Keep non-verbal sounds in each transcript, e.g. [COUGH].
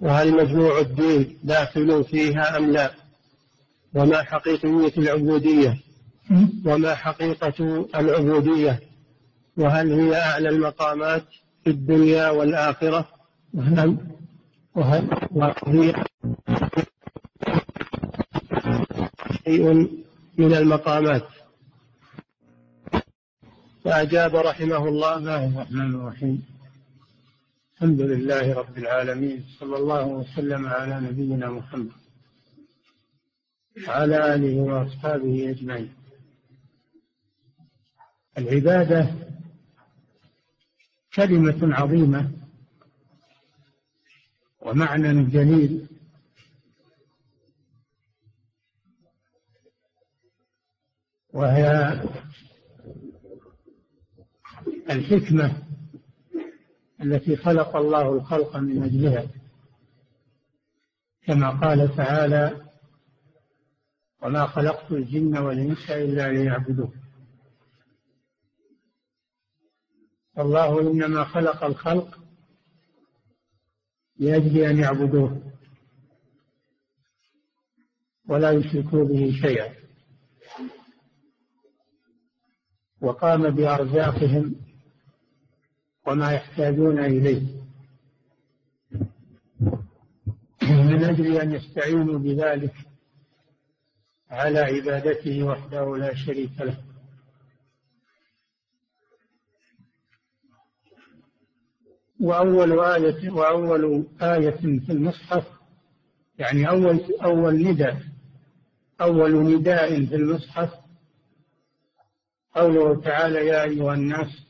وهل مجموع الدين داخل فيها أم لا؟ وما حقيقية العبودية؟ وما حقيقة العبودية؟ وهل هي أعلى المقامات في الدنيا والآخرة؟ وهل وهل وهي شيء من المقامات؟ فأجاب رحمه الله. الله الرحمن الرحيم. الحمد لله رب العالمين صلى الله وسلم على نبينا محمد وعلى آله وأصحابه أجمعين. العبادة كلمة عظيمة ومعنى جليل. وهي الحكمة التي خلق الله الخلق من أجلها. كما قال تعالى وما خلقت الجن والإنس إلا ليعبدون الله إنما خلق الخلق لأجل أن يعبدوه ولا يشركوا به شيئا. وقام بأرزاقهم وما يحتاجون إليه. من أجل أن يستعينوا بذلك على عبادته وحده لا شريك له. وأول آية وأول آية في المصحف يعني أول أول نداء أول نداء في المصحف قوله تعالى يا أيها الناس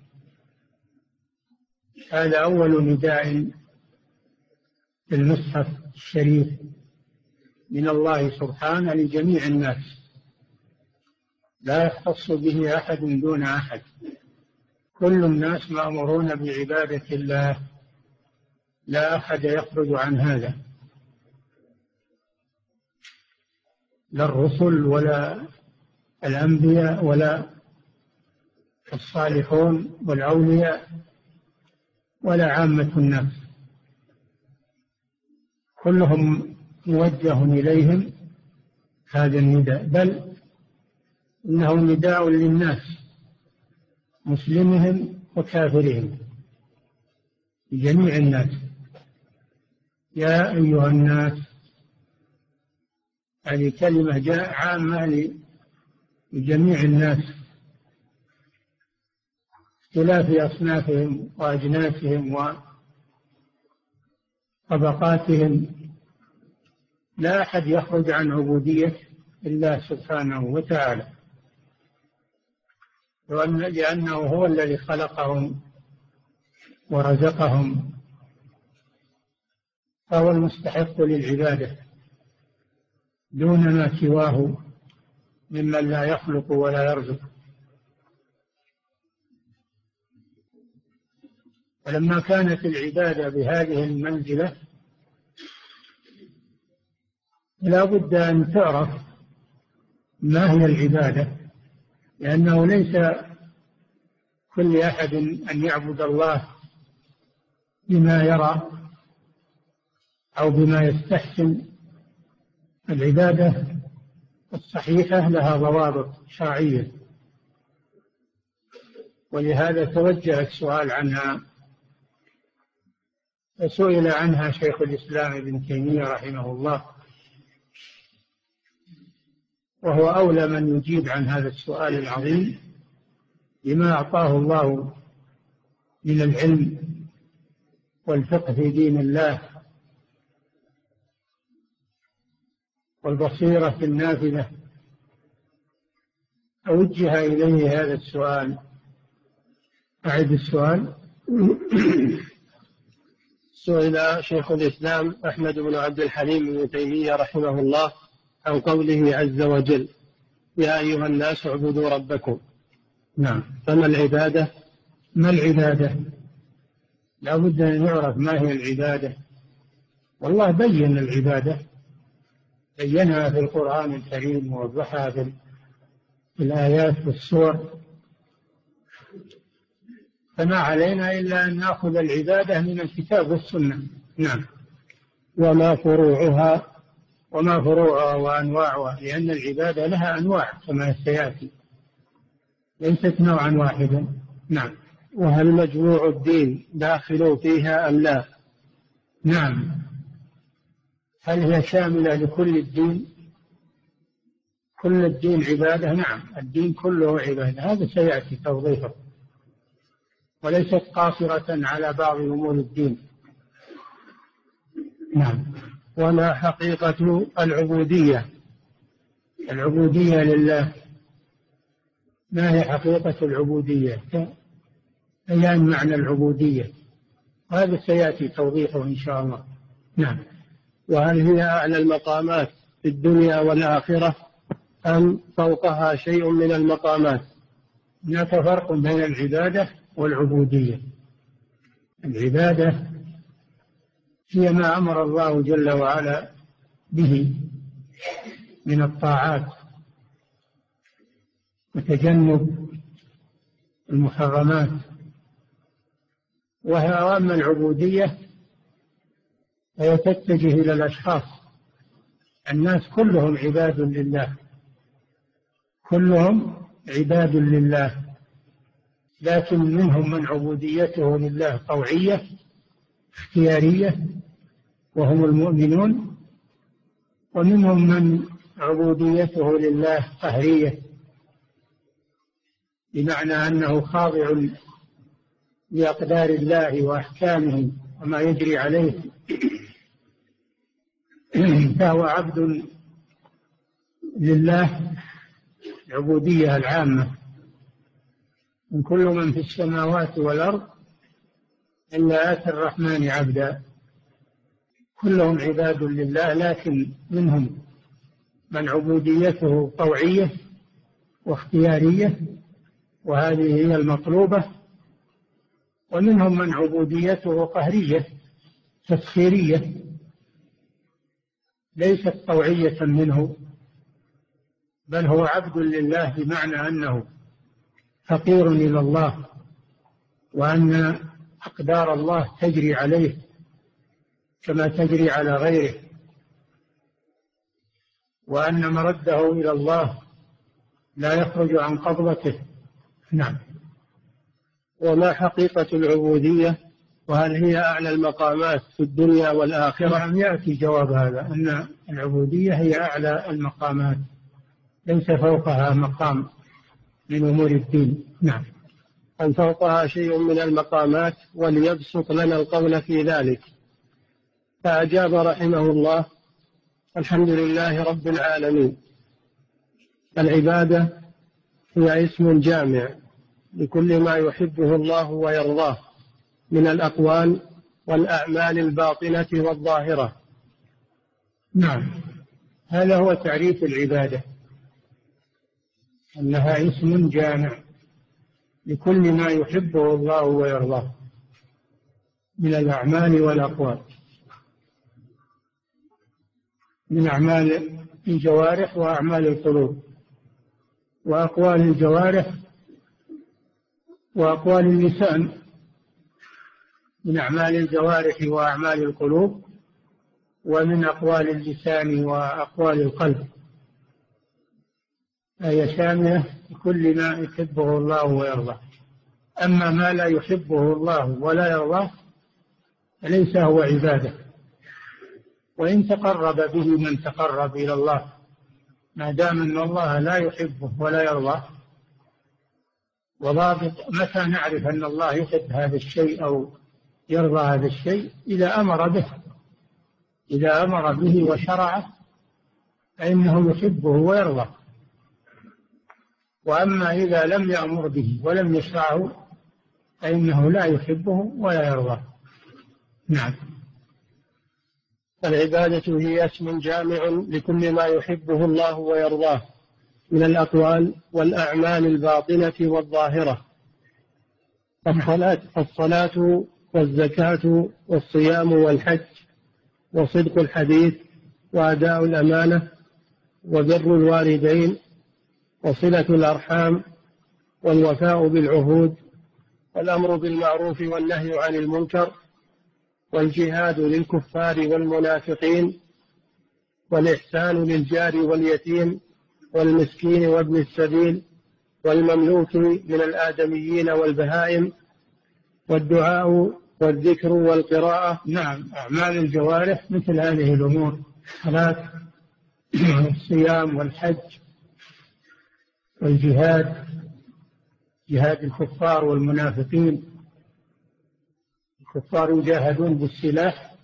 هذا أول نداء في المصحف الشريف من الله سبحانه لجميع الناس. لا يختص به أحد دون أحد. كل الناس مأمورون بعبادة الله. لا أحد يخرج عن هذا. لا الرسل ولا الأنبياء ولا الصالحون والأولياء. ولا عامة الناس. كلهم موجه إليهم هذا النداء. بل إنه نداء للناس مسلمهم وكافرهم جميع الناس. يا أيها الناس هذه كلمة جاء عامة لجميع الناس. اختلاف أصنافهم وأجناسهم وطبقاتهم لا أحد يخرج عن عبودية الله سبحانه وتعالى. لأنه هو الذي خلقهم ورزقهم فهو المستحق للعبادة دون ما سواه ممن لا يخلق ولا يرزق. فلما كانت العبادة بهذه المنزلة لا بد أن تعرف ما هي العبادة لأنه ليس كل أحد أن يعبد الله بما يرى أو بما يستحسن. العبادة الصحيحة لها ضوابط شرعية ولهذا توجه السؤال عنها فسئل عنها شيخ الإسلام ابن تيمية رحمه الله وهو أولى من يجيب عن هذا السؤال العظيم لما أعطاه الله من العلم والفقه في دين الله والبصيرة النافذة. أوجه إليه هذا السؤال. أعد السؤال. سئل شيخ الإسلام أحمد بن عبد الحليم بن تيمية رحمه الله عن قوله عز وجل يا أيها الناس اعبدوا ربكم. نعم. فما العبادة؟ ما العبادة؟ لا بد أن يعرف ما هي العبادة. والله بين العبادة. بينها في القرآن الكريم ووضحها في الآيات والسور فما علينا إلا أن نأخذ العبادة من الكتاب والسنة. نعم. وما فروعها؟ وما فروعها وأنواعها لأن العبادة لها أنواع كما سيأتي. ليست نوعا واحدا. نعم. وهل مجموع الدين داخل فيها أم لا؟ نعم. هل هي شاملة لكل الدين؟ كل الدين عبادة نعم. الدين كله عبادة. هذا سيأتي توضيحه. وليست قاصرة على بعض أمور الدين. نعم. وما حقيقة العبودية؟ العبودية لله. ما هي حقيقة العبودية؟ بيان معنى العبودية. وهذا سيأتي توضيحه إن شاء الله. نعم. وهل هي أعلى المقامات في الدنيا والآخرة أم فوقها شيء من المقامات؟ هناك فرق بين العبادة والعبودية. العبادة هي ما أمر الله جل وعلا به من الطاعات وتجنب المحرمات. وهي أما العبودية فهي تتجه إلى الأشخاص. الناس كلهم عباد لله. كلهم عباد لله. لكن منهم من عبوديته لله طوعية اختيارية وهم المؤمنون ومنهم من عبوديته لله قهرية بمعنى أنه خاضع لأقدار الله وأحكامه وما يجري عليه. [CLEARS THROAT] فهو عبد لله العبودية العامة. من كل من في السماوات والأرض إلا آتى الرحمن عبدا. كلهم عباد لله لكن منهم من عبوديته طوعية واختيارية وهذه هي المطلوبة. ومنهم من عبوديته قهرية تسخيرية ليست طوعية منه بل هو عبد لله بمعنى أنه فقير إلى الله وأن أقدار الله تجري عليه كما تجري على غيره وأن مرده إلى الله لا يخرج عن قبضته. نعم. وما حقيقة العبودية وهل هي أعلى المقامات في الدنيا والآخرة؟ نعم يأتي جواب هذا أن العبودية هي أعلى المقامات ليس فوقها مقام من أمور الدين. نعم. أن فوقها شيء من المقامات وليبسط لنا القول في ذلك. فأجاب رحمه الله الحمد لله رب العالمين. العبادة هي اسم جامع لكل ما يحبه الله ويرضاه من الأقوال والأعمال الباطنة والظاهرة. نعم. هذا هو تعريف العبادة. أنها اسم جامع لكل ما يحبه الله ويرضاه من الأعمال والأقوال. من أعمال الجوارح وأعمال القلوب وأقوال الجوارح وأقوال اللسان. من أعمال الجوارح وأعمال القلوب ومن أقوال اللسان وأقوال القلب. فهي شاملة لكل ما يحبه الله ويرضاه. أما ما لا يحبه الله ولا يرضاه فليس هو عبادة. وإن تقرب به من تقرب إلى الله ما دام أن الله لا يحبه ولا يرضاه وضابط متى نعرف أن الله يحب هذا الشيء أو يرضى هذا الشيء؟ إذا أمر به. إذا أمر به وشرعه فإنه يحبه ويرضاه. وأما إذا لم يأمر به ولم يشرعه فإنه لا يحبه ولا يرضاه. نعم. العبادة هي اسم جامع لكل ما يحبه الله ويرضاه من الأقوال والأعمال الباطنة والظاهرة. فالصلاة, الصلاة والزكاة والصيام والحج وصدق الحديث وأداء الأمانة وبر الوالدين وصلة الأرحام والوفاء بالعهود والأمر بالمعروف والنهي عن المنكر والجهاد للكفار والمنافقين والإحسان للجار واليتيم والمسكين وابن السبيل والمملوك من الآدميين والبهائم والدعاء والذكر والقراءة. نعم أعمال الجوارح مثل هذه الأمور الصلاة والصيام والحج والجهاد جهاد الكفار والمنافقين. الكفار يجاهدون بالسلاح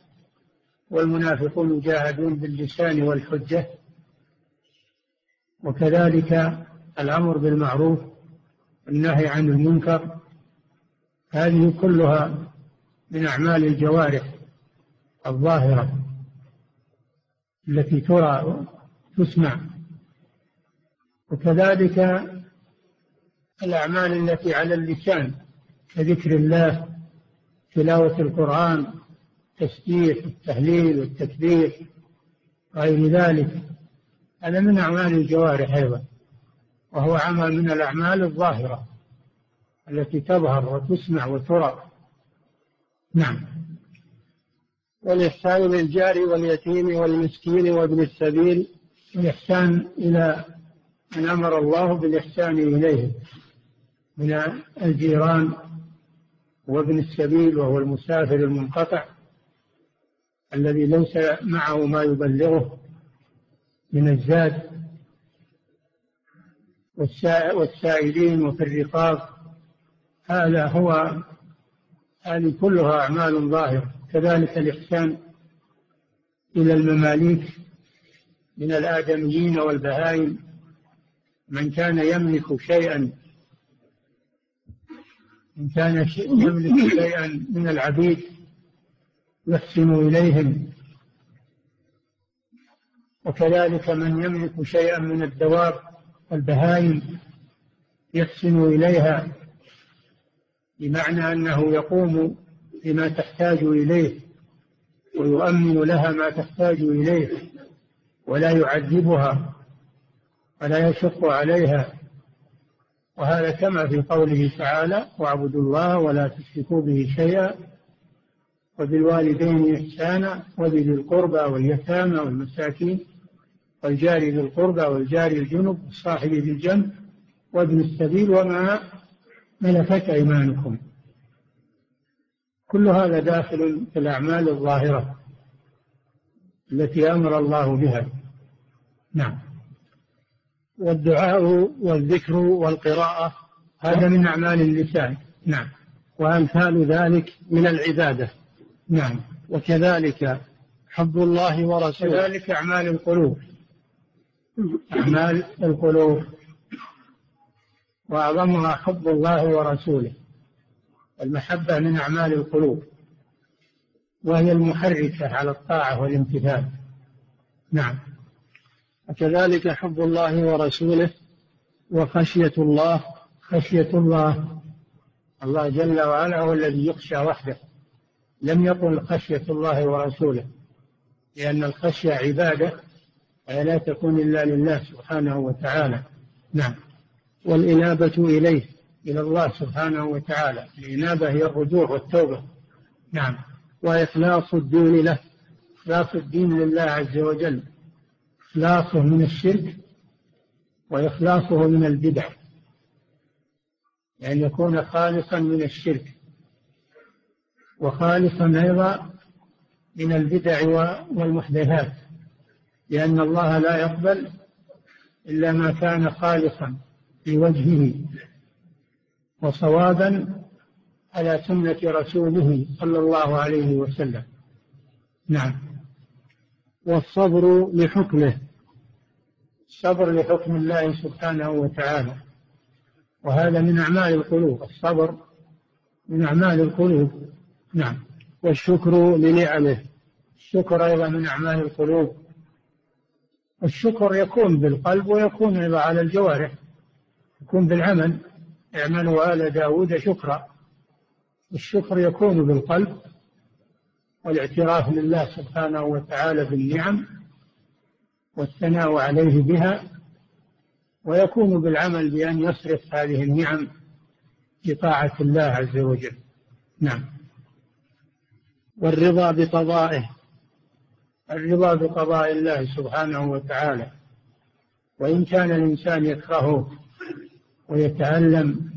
والمنافقون يجاهدون باللسان والحجة. وكذلك الأمر بالمعروف والنهي عن المنكر. هذه كلها من أعمال الجوارح الظاهرة التي ترى تسمع. وكذلك الأعمال التي على اللسان كذكر الله تلاوة القرآن التسبيح والتهليل والتكبير غير ذلك. هذا من أعمال الجوارح أيضا وهو عمل من الأعمال الظاهرة التي تظهر وتسمع وترى. نعم. والإحسان للجار واليتيم والمسكين وابن السبيل. الإحسان إلى من أمر الله بالإحسان إليهم من الجيران وابن السبيل وهو المسافر المنقطع الذي ليس معه ما يبلغه من الزاد والسائلين وفي الرقاب. هذا هو هذه كلها أعمال ظاهرة. كذلك الإحسان إلى المماليك من الآدميين والبهائم. من كان يملك شيئا من كان يملك شيئا من العبيد يحسن إليهم. وكذلك من يملك شيئا من الدواب والبهائم يحسن إليها بمعنى أنه يقوم بما تحتاج إليه ويؤمن لها ما تحتاج إليه ولا يعذبها. ولا يشق عليها. وهذا كما في قوله تعالى واعبدوا الله ولا تشركوا به شيئا وبالوالدين إحسانا وبذي القربى واليتامى والمساكين والجار ذي القربى والجار الجنب والصاحب بالجنب وابن السبيل وما ملكت أيمانكم. كل هذا داخل في الأعمال الظاهرة التي أمر الله بها. نعم. والدعاء والذكر والقراءة هذا من أعمال اللسان. نعم. وأمثال ذلك من العبادة. نعم. وكذلك حب الله ورسوله. كذلك أعمال القلوب. أعمال القلوب. وأعظمها حب الله ورسوله. المحبة من أعمال القلوب. وهي المحركة على الطاعة والامتثال. نعم. وكذلك حب الله ورسوله وخشية الله خشية الله. الله جل وعلا هو الذي يخشى وحده. لم يقل خشية الله ورسوله لأن الخشية عبادة لا تكون إلا لله سبحانه وتعالى. نعم. والإنابة إليه إلى الله سبحانه وتعالى. الإنابة هي الرجوع والتوبة. نعم. وإخلاص الدين له إخلاص الدين لله عز وجل. إخلاصه من الشرك وإخلاصه من البدع. يعني يكون خالصا من الشرك وخالصا أيضا من البدع والمحدثات لأن الله لا يقبل إلا ما كان خالصا في وجهه وصوابا على سنة رسوله صلى الله عليه وسلم. نعم. والصبر لحكمه. الصبر لحكم الله سبحانه وتعالى. وهذا من أعمال القلوب. الصبر من أعمال القلوب. نعم. والشكر لنعمه. الشكر أيضا من أعمال القلوب. الشكر يكون بالقلب ويكون أيضا على الجوارح. يكون بالعمل. اعملوا آل داود شكرا. الشكر يكون بالقلب والاعتراف لله سبحانه وتعالى بالنعم والثناء عليه بها ويكون بالعمل بأن يصرف هذه النعم بطاعة الله عز وجل. نعم. والرضا بقضائه الرضا بقضاء الله سبحانه وتعالى. وإن كان الإنسان يكرهه ويتألم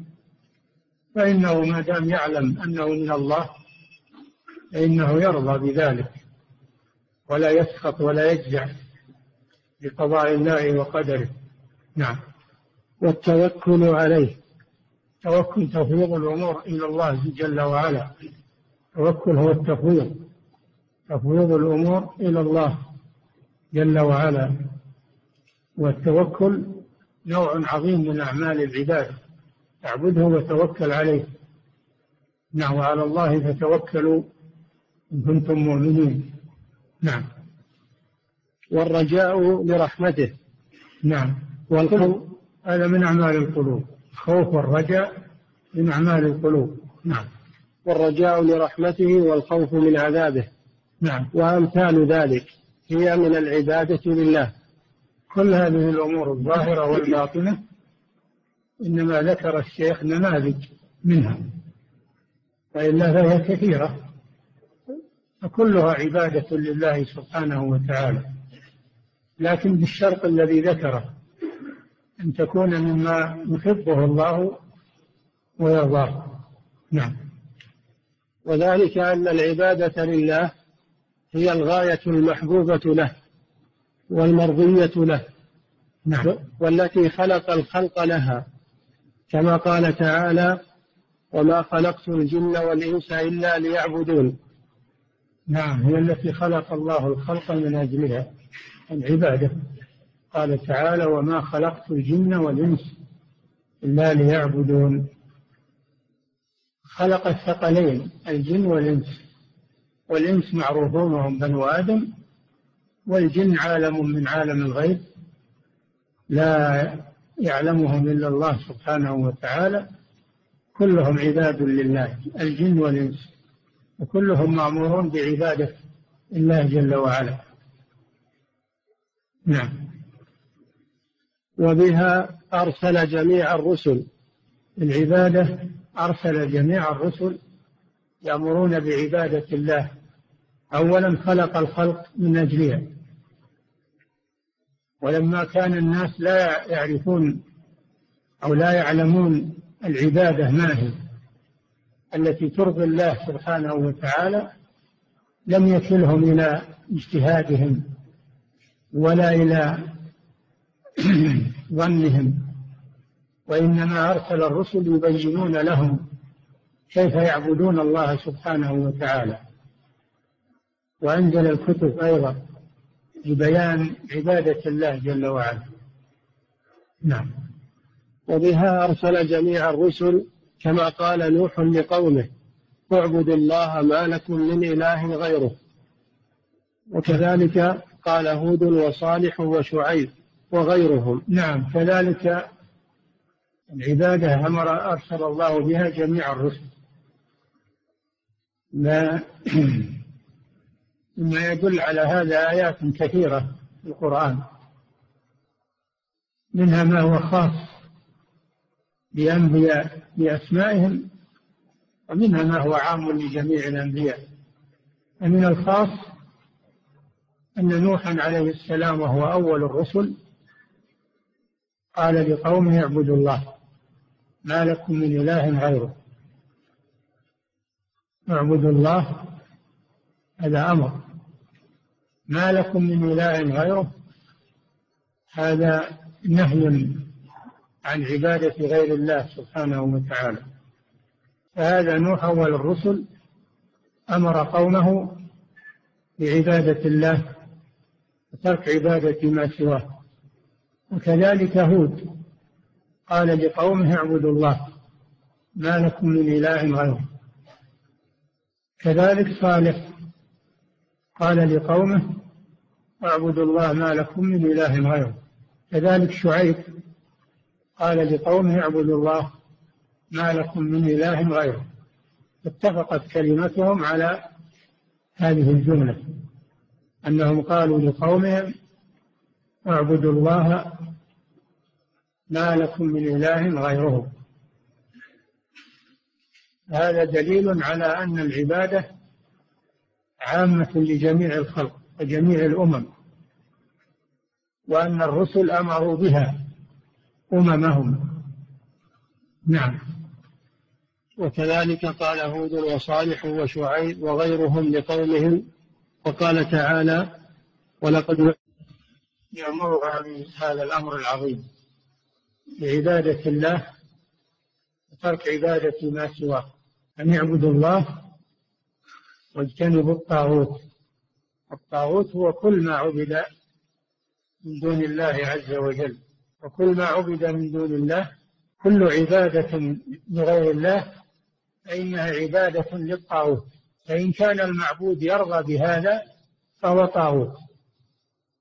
فإنه ما دام يعلم أنه من الله فإنه يرضى بذلك ولا يسخط ولا يجزع بقضاء الله وقدره. نعم. والتوكل عليه. توكل تفويض الأمور إلى الله جل وعلا. التوكل هو التفويض. تفويض الأمور إلى الله جل وعلا. والتوكل نوع عظيم من أعمال العباد. تعبده وتوكل عليه. نعم وعلى الله فتوكلوا إن كنتم مؤمنين. نعم. والرجاء لرحمته. نعم. والخوف هذا من أعمال القلوب. الخوف والرجاء من أعمال القلوب. نعم. والرجاء لرحمته والخوف من عذابه. نعم. وأمثال ذلك هي من العبادة لله. كل هذه الأمور الظاهرة والباطنة إنما ذكر الشيخ نماذج منها. وإلا فهي كثيرة. فكلها عبادة لله سبحانه وتعالى. لكن بالشرط الذي ذكره أن تكون مما يحبه الله ويرضاه. نعم. وذلك أن العبادة لله هي الغاية المحبوبة له والمرضية له. نعم. والتي خلق الخلق لها كما قال تعالى وما خلقت الجن والإنس إلا ليعبدون نعم هي التي خلق الله الخلق من أجلها العبادة. قال تعالى وما خلقت الجن والإنس إلا ليعبدون. خلق الثقلين الجن والإنس. والإنس معروفون وهم بنو آدم والجن عالم من عالم الغيب لا يعلمهم إلا الله سبحانه وتعالى. كلهم عباد لله الجن والإنس. وكلهم مأمورون بعبادة الله جل وعلا. نعم. وبها أرسل جميع الرسل. العبادة أرسل جميع الرسل يأمرون بعبادة الله. أولا خلق الخلق من أجلها. ولما كان الناس لا يعرفون أو لا يعلمون العبادة ما هي التي ترضي الله سبحانه وتعالى لم يكلهم إلى اجتهادهم ولا إلى [CLEARS THROAT] ظنهم وإنما أرسل الرسل يبينون لهم كيف يعبدون الله سبحانه وتعالى. وأنزل الكتب أيضا لبيان عبادة الله جل وعلا. نعم. وبها أرسل جميع الرسل كما قال نوح لقومه اعبدوا الله ما لكم من إله غيره. وكذلك قال هود وصالح وشعيب وغيرهم. نعم. كذلك العبادة أمر أرسل الله بها جميع الرسل. ما [CLEARS THROAT] مما يدل على هذا آيات كثيرة في القرآن. منها ما هو خاص بأنبياء بأسمائهم ومنها ما هو عام لجميع الأنبياء. ومن الخاص أن نوحا عليه السلام وهو أول الرسل قال لقومه اعبدوا الله ما لكم من إله غيره. اعبدوا الله هذا أمر. ما لكم من إله غيره هذا نهي عن عبادة غير الله سبحانه وتعالى. فهذا نوح أول الرسل أمر قومه بعبادة الله وترك عبادة ما سواه. وكذلك هود قال لقومه اعبدوا الله ما لكم من إله غيره. كذلك صالح قال لقومه اعبدوا الله ما لكم من إله غيره. كذلك شعيب قال لقومه اعبدوا الله ما لكم من إله غيره. اتفقت كلمتهم على هذه الجملة أنهم قالوا لقومهم اعبدوا الله ما لكم من إله غيره. هذا دليل على أن العبادة عامة لجميع الخلق وجميع الأمم وأن الرسل أمروا بها. أممهم. نعم. وكذلك قال هود وصالح وشعيب وغيرهم لقومهم وقال تعالى ولقد يأمرها بهذا الأمر العظيم بعبادة الله وترك عبادة ما سواه أن يعبدوا الله واجتنبوا الطاغوت. الطاغوت هو كل ما عبد من دون الله عز وجل. وكل ما عبد من دون الله كل عبادة لغير الله فإنها عبادة للطاغوت. فإن كان المعبود يرضى بهذا فهو طاغوت.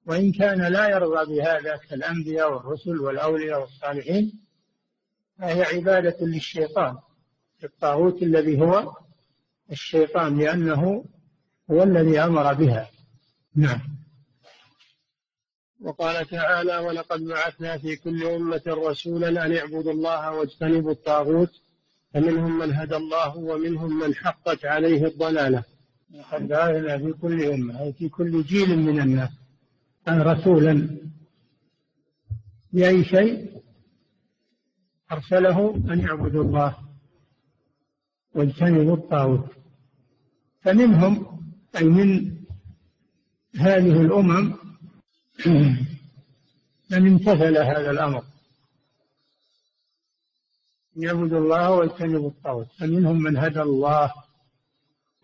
وإن كان لا يرضى بهذا كالأنبياء والرسل والأولياء والصالحين فهي عبادة للشيطان الطاغوت الذي هو الشيطان لأنه هو الذي أمر بها. نعم. وقال تعالى ولقد بعثنا في كل أمة رسولا أن اعبدوا الله واجتنبوا الطاغوت فمنهم من هدى الله ومنهم من حقت عليه الضلالة. لقد بعثنا في كل أمة أي في كل جيل من الناس رسولا بأي شيء أرسله أن يعبدوا الله واجتنبوا الطاغوت. فمنهم أي من هذه الأمم [CLEARS THROAT] من امتثل هذا الأمر. يعبدوا الله ويجتنبوا الطاغوت فمنهم من هدى الله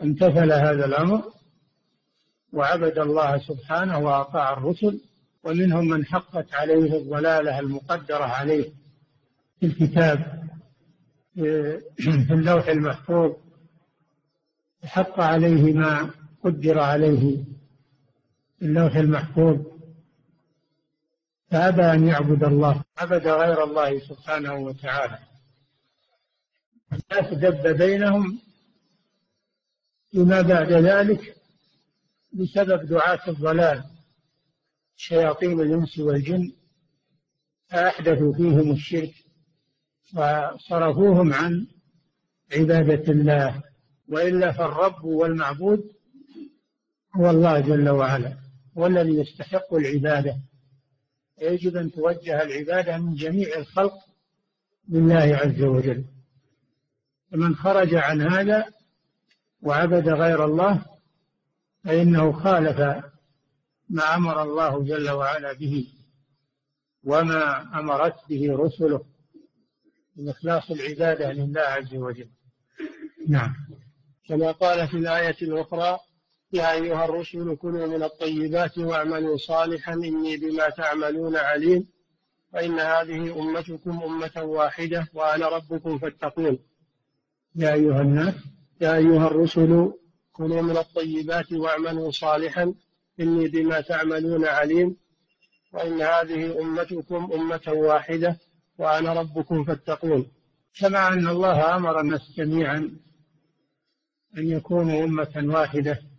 امتثل هذا الأمر وعبد الله سبحانه وأطاع الرسل ومنهم من حقت عليه الضلالة المقدرة عليه في الكتاب في اللوح المحفوظ حق عليه ما قدر عليه في اللوح المحفوظ. فأبى أن يعبد الله عبد غير الله سبحانه وتعالى. الناس دب بينهم فيما بعد ذلك بسبب دعاة الضلال شياطين الإنس والجن فأحدثوا فيهم الشرك وصرفوهم عن عبادة الله. وإلا فالرب والمعبود هو الله جل وعلا هو الذي يستحق العبادة. يجب أن توجه العبادة من جميع الخلق لله عز وجل. فمن خرج عن هذا وعبد غير الله فإنه خالف ما أمر الله جل وعلا به وما أمرت به رسله من إخلاص العبادة لله عز وجل. نعم. كما قال في الآية الأخرى يا أيها الرسل كلوا من الطيبات واعملوا صالحا إني بما تعملون عليم. فإن هذه أمتكم أمة واحدة وأنا ربكم فاتقون. يا أيها الناس يا أيها الرسل كلوا من الطيبات واعملوا صالحا إني بما تعملون عليم. وإن هذه أمتكم أمة واحدة وأنا ربكم فاتقون. كما أن الله أمر الناس جميعا أن يكونوا أمة واحدة.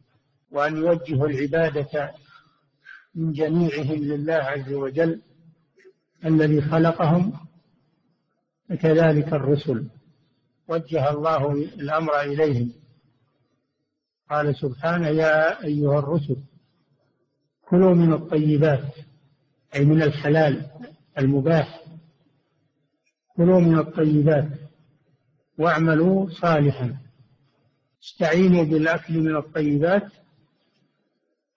وأن يوجهوا العبادة من جميعهم لله عز وجل الذي خلقهم فكذلك الرسل. وجه الله الأمر إليهم. قال سبحانه يا أيها الرسل كلوا من الطيبات أي من الحلال المباح. كلوا من الطيبات واعملوا صالحا. استعينوا بالأكل من الطيبات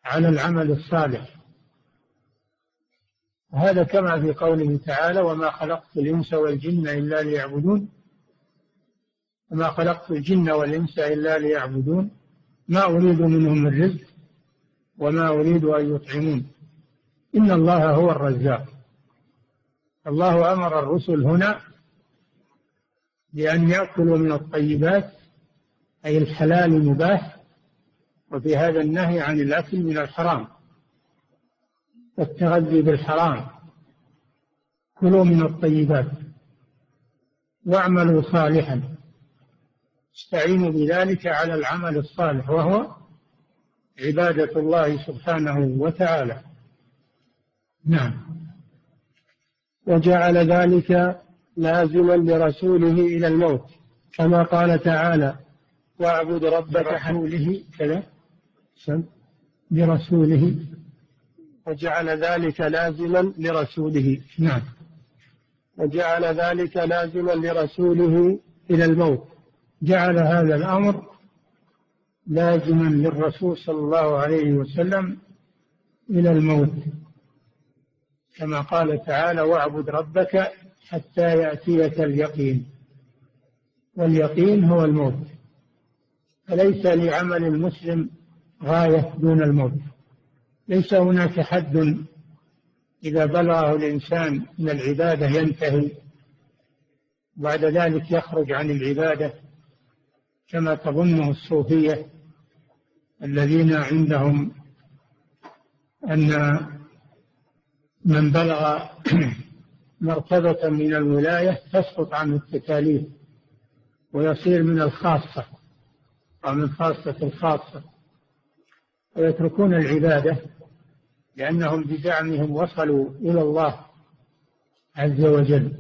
على العمل الصالح. هذا كما في قوله تعالى وما خلقت الإنس والجن إلا ليعبدون وما خلقت الجن والإنس إلا ليعبدون ما أريد منهم من رزق وما أريد أن يطعمون. إن الله هو الرزاق. الله أمر الرسل هنا بأن يأكلوا من الطيبات أي الحلال مباح وفي هذا النهي عن الأكل من الحرام والتغذي بالحرام. كلوا من الطيبات واعملوا صالحا. استعينوا بذلك على العمل الصالح وهو عبادة الله سبحانه وتعالى. نعم. وجعل ذلك لازما لرسوله إلى الموت كما قال تعالى واعبد ربك لرسوله كذا. لرسوله. وجعل ذلك لازما لرسوله. نعم. وجعل ذلك لازما لرسوله إلى الموت. جعل هذا الأمر لازما للرسول صلى الله عليه وسلم إلى الموت. كما قال تعالى واعبد ربك حتى يأتيك اليقين. واليقين هو الموت. فليس لعمل المسلم غاية دون الموت. ليس هناك حد إذا بلغه الإنسان من العبادة ينتهي بعد ذلك يخرج عن العبادة كما تظنه الصوفية الذين عندهم أن من بلغ [CLEARS THROAT] مرتبة من الولاية تسقط عنه التكاليف ويصير من الخاصة أو من خاصة الخاصة. ويتركون العبادة لأنهم بزعمهم وصلوا إلى الله عز وجل.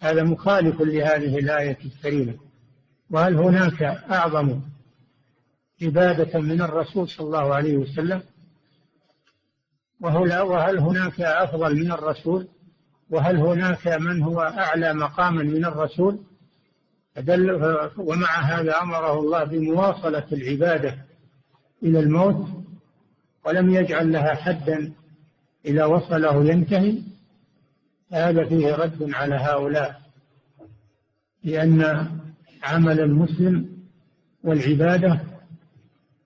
هذا مخالف لهذه الآية الكريمة. وهل هناك أعظم عبادة من الرسول صلى الله عليه وسلم؟ وهل هناك أفضل من الرسول؟ وهل هناك من هو أعلى مقاما من الرسول؟ ومع هذا أمره الله بمواصلة العبادة إلى الموت ولم يجعل لها حدا إذا وصله ينتهي هذا فيه رد على هؤلاء لأن عمل المسلم والعبادة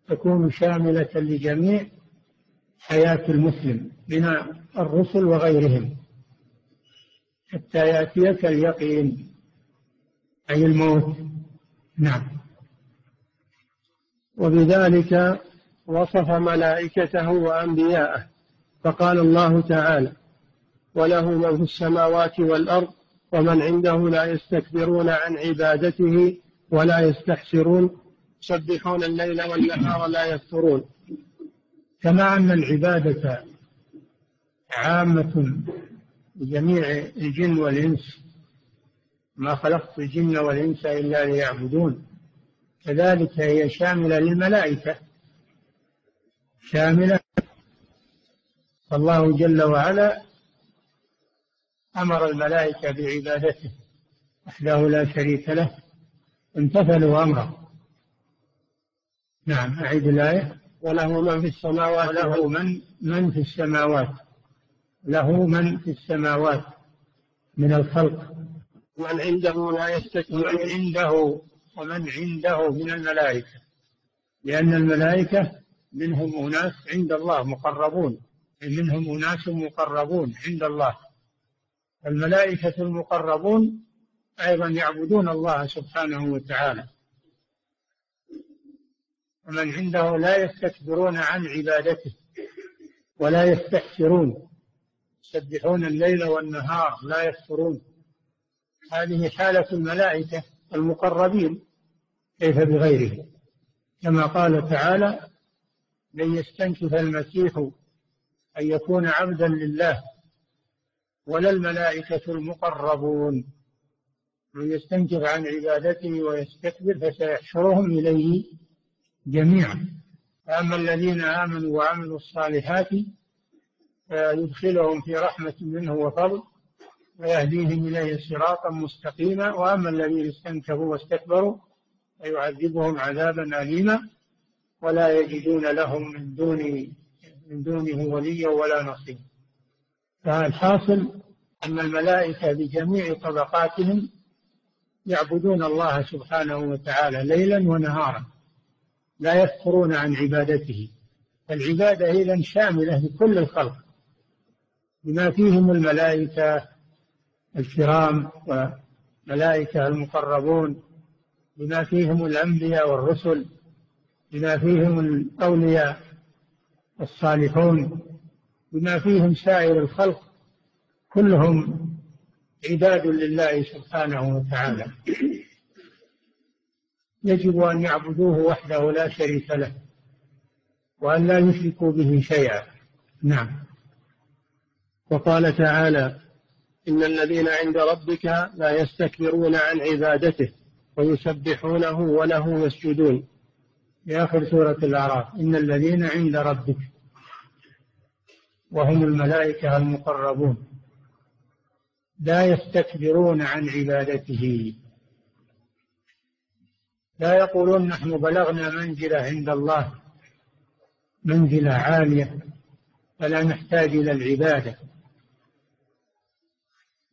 تكون شاملة لجميع حياة المسلم من الرسل وغيرهم حتى يأتيك اليقين أي الموت. نعم. وبذلك وصف ملائكته وأنبياءه فقال الله تعالى وله من في السماوات والأرض ومن عنده لا يستكبرون عن عبادته ولا يستحسرون يسبحون الليل والنهار لا يفترون. كما أن العبادة عامة لجميع الجن والإنس ما خلقت الجن والإنس إلا ليعبدون. كذلك هي شاملة للملائكة. شاملة. فالله جل وعلا أمر الملائكة بعبادته وحده لا شريك له امتثلوا أمره. نعم أعيد الآية. وله من في السماوات وله من من في السماوات. له من في السماوات من الخلق. من عنده لا يستكبر ومن عنده ومن عنده من الملائكة لأن الملائكة منهم أناس عند الله مقربون منهم أناس مقربون عند الله. الملائكة المقربون أيضا يعبدون الله سبحانه وتعالى. ومن عنده لا يستكبرون عن عبادته ولا يستحسرون يسبحون الليل والنهار لا يفترون هذه حالة الملائكة المقربين كيف بغيرهم؟ كما قال تعالى لن يستنكف المسيح أن يكون عبدا لله ولا الملائكة المقربون. من يستنكف عن عبادته ويستكبر فسيحشرهم إليه جميعا. فأما الذين آمنوا وعملوا الصالحات فيدخلهم في رحمة منه وفضل ويهديهم إليه صراطا مستقيما وأما الذين استنكفوا واستكبروا فيعذبهم عذابا أليما ولا يجدون لهم من دون من دونه وليا ولا نصيرا فالحاصل أن الملائكة بجميع طبقاتهم يعبدون الله سبحانه وتعالى ليلا ونهارا لا يفترون عن عبادته. فالعبادة إذا شاملة لكل الخلق بما فيهم الملائكة الكرام وملائكة المقربون بما فيهم الأنبياء والرسل بما فيهم الأولياء الصالحون بما فيهم سائر الخلق كلهم عباد لله سبحانه وتعالى. يجب أن يعبدوه وحده لا شريك له وأن لا يشركوا به شيئا. نعم. وقال تعالى إن الذين عند ربك لا يستكبرون عن عبادته ويسبحونه وله يسجدون. في آخر سورة الأعراف. إن الذين عند ربك وهم الملائكة المقربون لا يستكبرون عن عبادته. لا يقولون نحن بلغنا منزلة عند الله منزلة عالية فلا نحتاج إلى العبادة.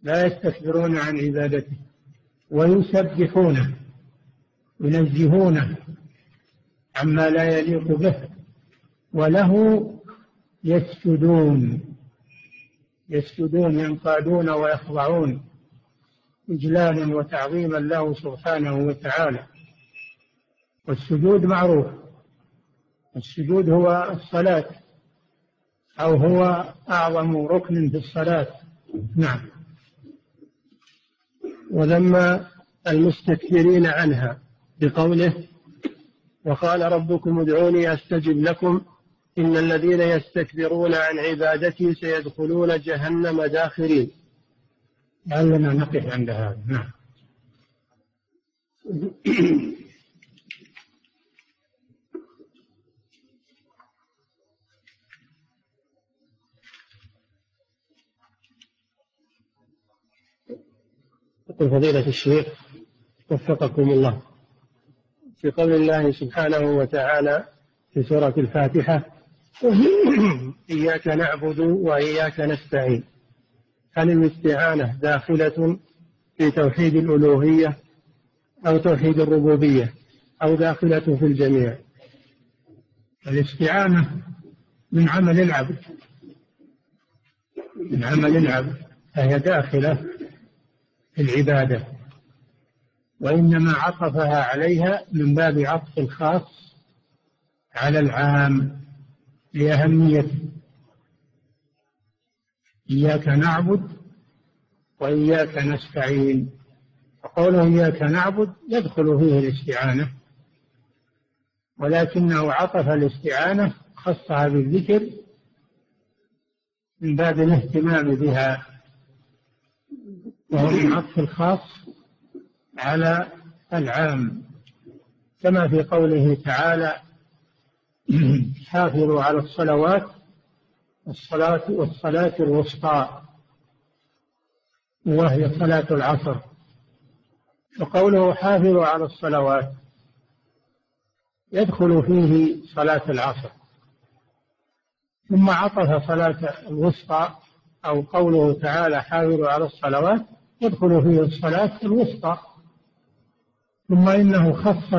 لا يستكبرون عن عبادته ويسبحونه ينزهونه عما لا يليق به وله يسجدون يسجدون ينقادون ويخضعون إجلالا وتعظيما له سبحانه وتعالى. والسجود معروف. السجود هو الصلاة أو هو أعظم ركن في الصلاة. نعم. وذم المستكبرين عنها بقوله وقال ربكم ادعوني أستجب لكم إن الذين يستكبرون عن عبادتي سيدخلون جهنم داخرين. لعلنا نقف عند هذا. نعم. [COUGHS] يقول فضيلة الشيخ وفقكم الله. في قول الله سبحانه وتعالى في سورة الفاتحة [CLEARS THROAT] إياك نعبد وإياك نستعين. هل الاستعانة داخلة في توحيد الألوهية أو توحيد الربوبية أو داخلة في الجميع؟ الاستعانة من عمل العبد. من عمل العبد. فهي داخلة العبادة وإنما عطفها عليها من باب عطف الخاص على العام لأهميته. إياك نعبد وإياك نستعين. وقوله إياك نعبد يدخل فيه الاستعانة ولكنه عطف الاستعانة خصها بالذكر من باب الاهتمام بها. وهو من عطف الخاص على العام. كما في قوله تعالى حافظوا على الصلوات والصلاة والصلاة الوسطى وهي صلاة العصر. وقوله حافظوا على الصلوات يدخل فيه صلاة العصر. ثم عطف صلاة الوسطى أو قوله تعالى حافظوا على الصلوات يدخل فيه الصلاة الوسطى ثم إنه خص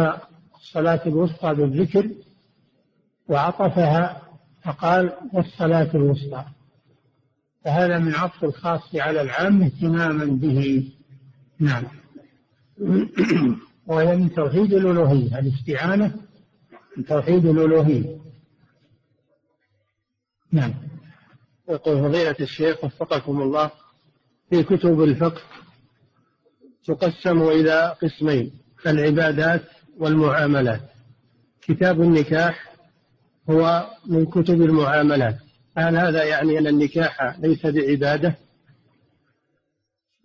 الصلاة الوسطى بالذكر وعطفها فقال والصلاة الوسطى. فهذا من عطف الخاص على العام اهتماما به. نعم. وهي من توحيد الألوهية الاستعانة من توحيد الألوهية. نعم. يقول فضيلة الشيخ وفقكم الله في كتب الفقه تقسم إلى قسمين العبادات والمعاملات. كتاب النكاح هو من كتب المعاملات. هل هذا يعني أن النكاح ليس بعبادة.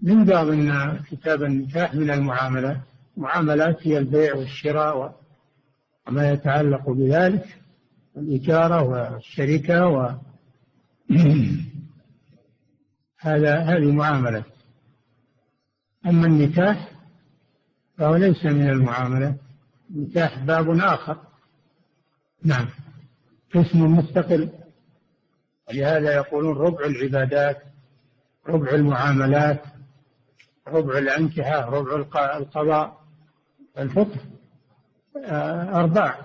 من باب أن كتاب النكاح من المعاملات؟ معاملات هي البيع والشراء وما يتعلق بذلك الإجارة والشركة و [CLEARS THROAT] هذا هذه معاملة. أما النكاح فهو ليس من المعاملة. النكاح باب آخر. نعم. قسم مستقل. ولهذا يقولون ربع العبادات ربع المعاملات ربع الأنكحة ربع القضاء. الفقه آه، أربع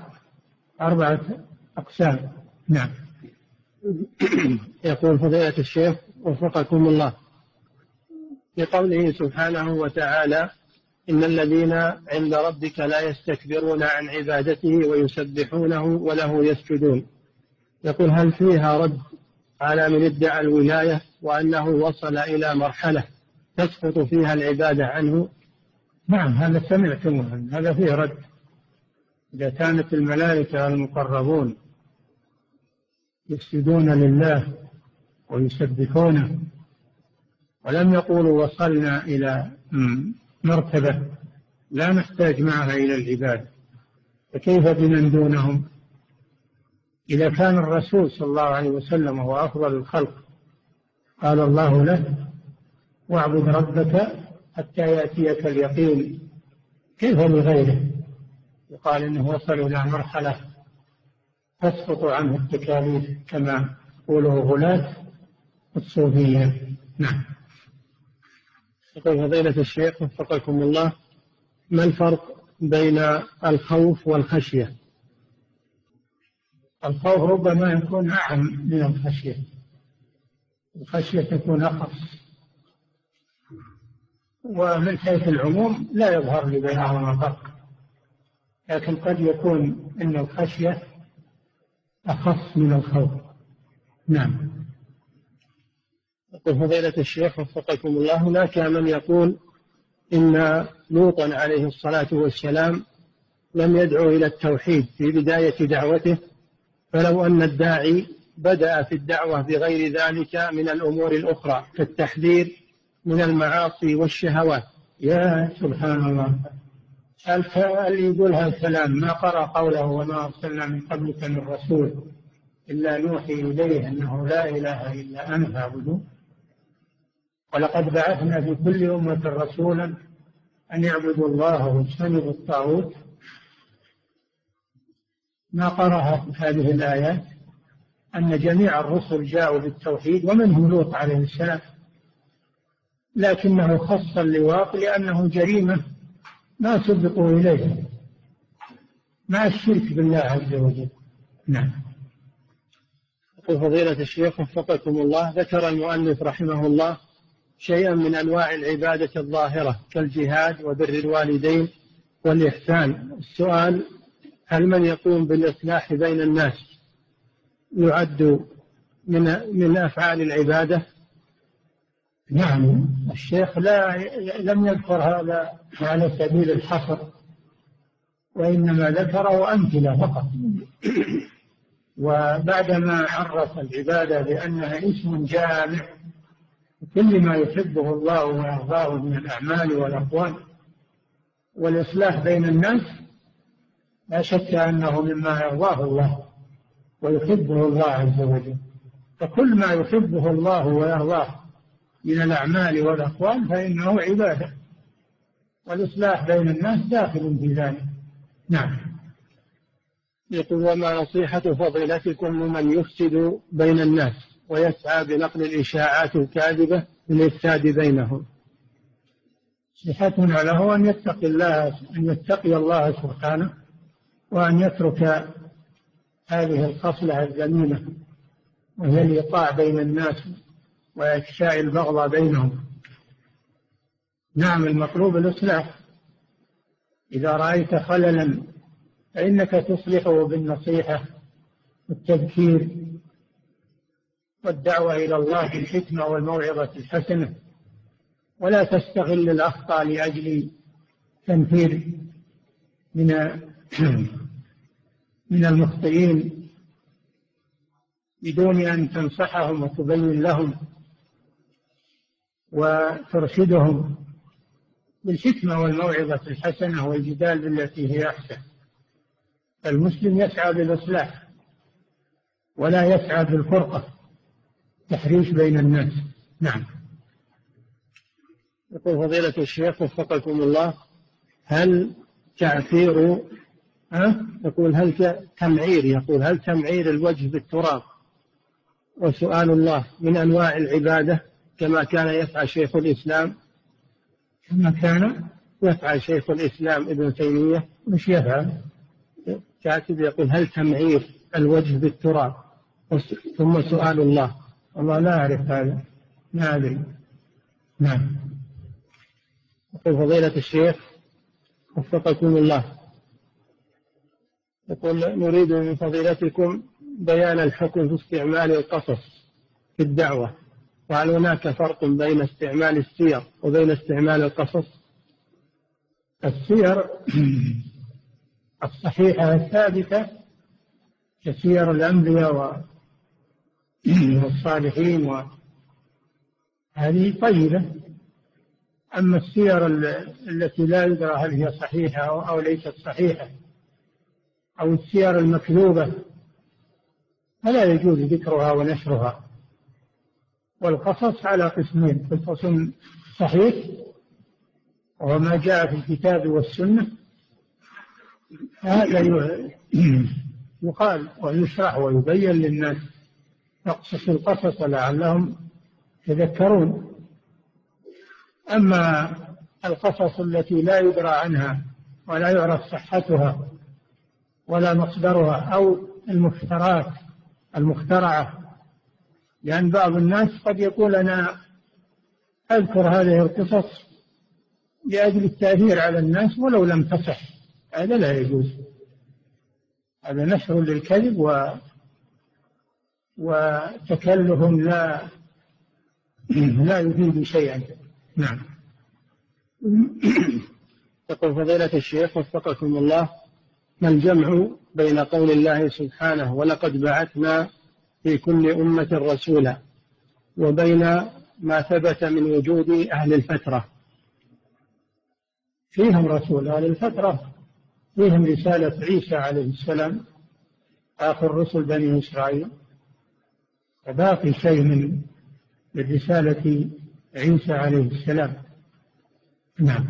أربعة أقسام. نعم. يقول فضيلة الشيخ وفقكم الله. في قوله سبحانه وتعالى إن الذين عند ربك لا يستكبرون عن عبادته ويسبحونه وله يسجدون. يقول هل فيها رد على من ادعى الولاية وأنه وصل إلى مرحلة تسقط فيها العبادة عنه؟ نعم هذا سمعتم هذا فيه رد. إذا كانت الملائكة المقربون يسجدون لله ويسبحونه ولم يقولوا وصلنا إلى مرتبة لا نحتاج معها إلى العبادة. فكيف بمن دونهم؟ إذا كان الرسول صلى الله عليه وسلم هو أفضل الخلق قال الله له واعبد ربك حتى يأتيك اليقين. كيف لغيره يقال إنه وصل إلى مرحلة تسقط عنه التكاليف كما يقوله غلاة الصوفية. نعم. يقول فضيلة الشيخ وفقكم الله ما الفرق بين الخوف والخشية؟ الخوف ربما يكون أعم من الخشية. الخشية تكون أخص ومن حيث العموم لا يظهر لي بينهما فرق لكن قد يكون أن الخشية أخص من الخوف. نعم. يقول فضيلة الشيخ وفقكم الله هناك من يقول إن لوطا عليه الصلاة والسلام لم يدعو إلى التوحيد في بداية دعوته فلو أن الداعي بدأ في الدعوة بغير ذلك من الأمور الأخرى كالتحذير من المعاصي والشهوات. يا سبحان الله. اللي يقول هذا الكلام؟ ما قرأ قوله وما أرسلنا من قبلك من رسول إلا نوحي إليه أنه لا إله إلا أنا فاعبدوه؟ ولقد بعثنا في كل أمة رسولا أن يعبدوا الله واجتنبوا الطاغوت. ما قرأ هذه الآيات؟ أن جميع الرسل جاءوا بالتوحيد ومنهم لوط عليه السلام لكنه خص اللواط لأنه جريمة ما سبقوا إليها مع الشرك بالله عز وجل؟ نعم. فضيلة الشيخ وفقكم الله ذكر المؤلف رحمه الله شيئا من أنواع العبادة الظاهرة كالجهاد وبر الوالدين والإحسان. السؤال هل من يقوم بالإصلاح بين الناس يعد من من أفعال العبادة؟ نعم. الشيخ لا لم يذكر هذا على سبيل الحصر وإنما ذكره أمثلة فقط. [COUGHS] وبعدما عرف العبادة بأنها اسم جامع كل ما يحبه الله ويرضاه من الأعمال والأقوال والإصلاح بين الناس لا شك أنه مما يرضاه الله ويحبه الله عز وجل. فكل ما يحبه الله ويرضاه من الأعمال والأقوال فإنه عبادة. والإصلاح بين الناس داخل في ذلك. نعم. يقول وما نصيحة فضيلتكم لمن يفسد بين الناس؟ ويسعى بنقل الإشاعات الكاذبة للإفساد بينهم نصيحتنا له أن يتقي الله أن يتقي الله سبحانه وأن يترك هذه الخصلة الذميمة وهي الإيقاع بين الناس وإفشاء البغضاء بينهم. نعم المطلوب الإصلاح. إذا رأيت خللا فإنك تصلحه بالنصيحة والتذكير والدعوة إلى الله بالحكمة والموعظة الحسنة. ولا تستغل الأخطاء لأجل تنفير من [CLEARS THROAT] من المخطئين بدون أن تنصحهم وتبين لهم وترشدهم بالحكمة والموعظة الحسنة والجدال بالتي هي أحسن. المسلم يسعى بالإصلاح ولا يسعى بالفرقة. تحريش بين الناس. نعم. يقول فضيلة الشيخ وفقكم الله هل تعثير ها؟ يقول هل تمعير يقول هل تمعير الوجه بالتراب؟ وسؤال الله من أنواع العبادة كما كان يفعل شيخ الإسلام؟ كما كان يفعل شيخ الإسلام ابن تيمية؟ مش يفعل. كاتب يقول هل تمعير الوجه بالتراب؟ ثم سؤال الله والله لا أعرف هذا. ما أدري. نعم. يقول فضيلة الشيخ وفقكم الله. يقول نريد من فضيلتكم بيان الحكم في استعمال القصص في الدعوة وهل هناك فرق بين استعمال السير وبين استعمال القصص؟ السير [CLEARS THROAT] الصحيحة الثابتة كسير الأنبياء والصالحين وهذه طيبة. أما السير التي لا يدرى هل هي صحيحة أو ليست صحيحة أو السير المكذوبة فلا يجوز ذكرها ونشرها. والقصص على قسمين قصص صحيح وهو ما جاء في الكتاب والسنة. هذا يقال ويشرح ويبين للناس. نقصص القصص لعلهم يتذكرون أما القصص التي لا يدرى عنها ولا يعرف صحتها ولا مصدرها أو المفترات المخترعة لأن بعض الناس قد يقول أنا أذكر هذه القصص لأجل التأثير على الناس ولو لم تصح هذا لا يجوز. هذا نشر للكذب وتكلف لا لا يفيد شيئا. نعم. يقول فضيلة الشيخ وفقكم الله ما الجمع بين قول الله سبحانه ولقد بعثنا في كل أمة رسولا وبين ما ثبت من وجود أهل الفترة؟ فيهم رسول أهل الفترة فيهم رسالة عيسى عليه السلام آخر رسل بني إسرائيل فباقي شيء من رسالة عيسى عليه السلام. نعم.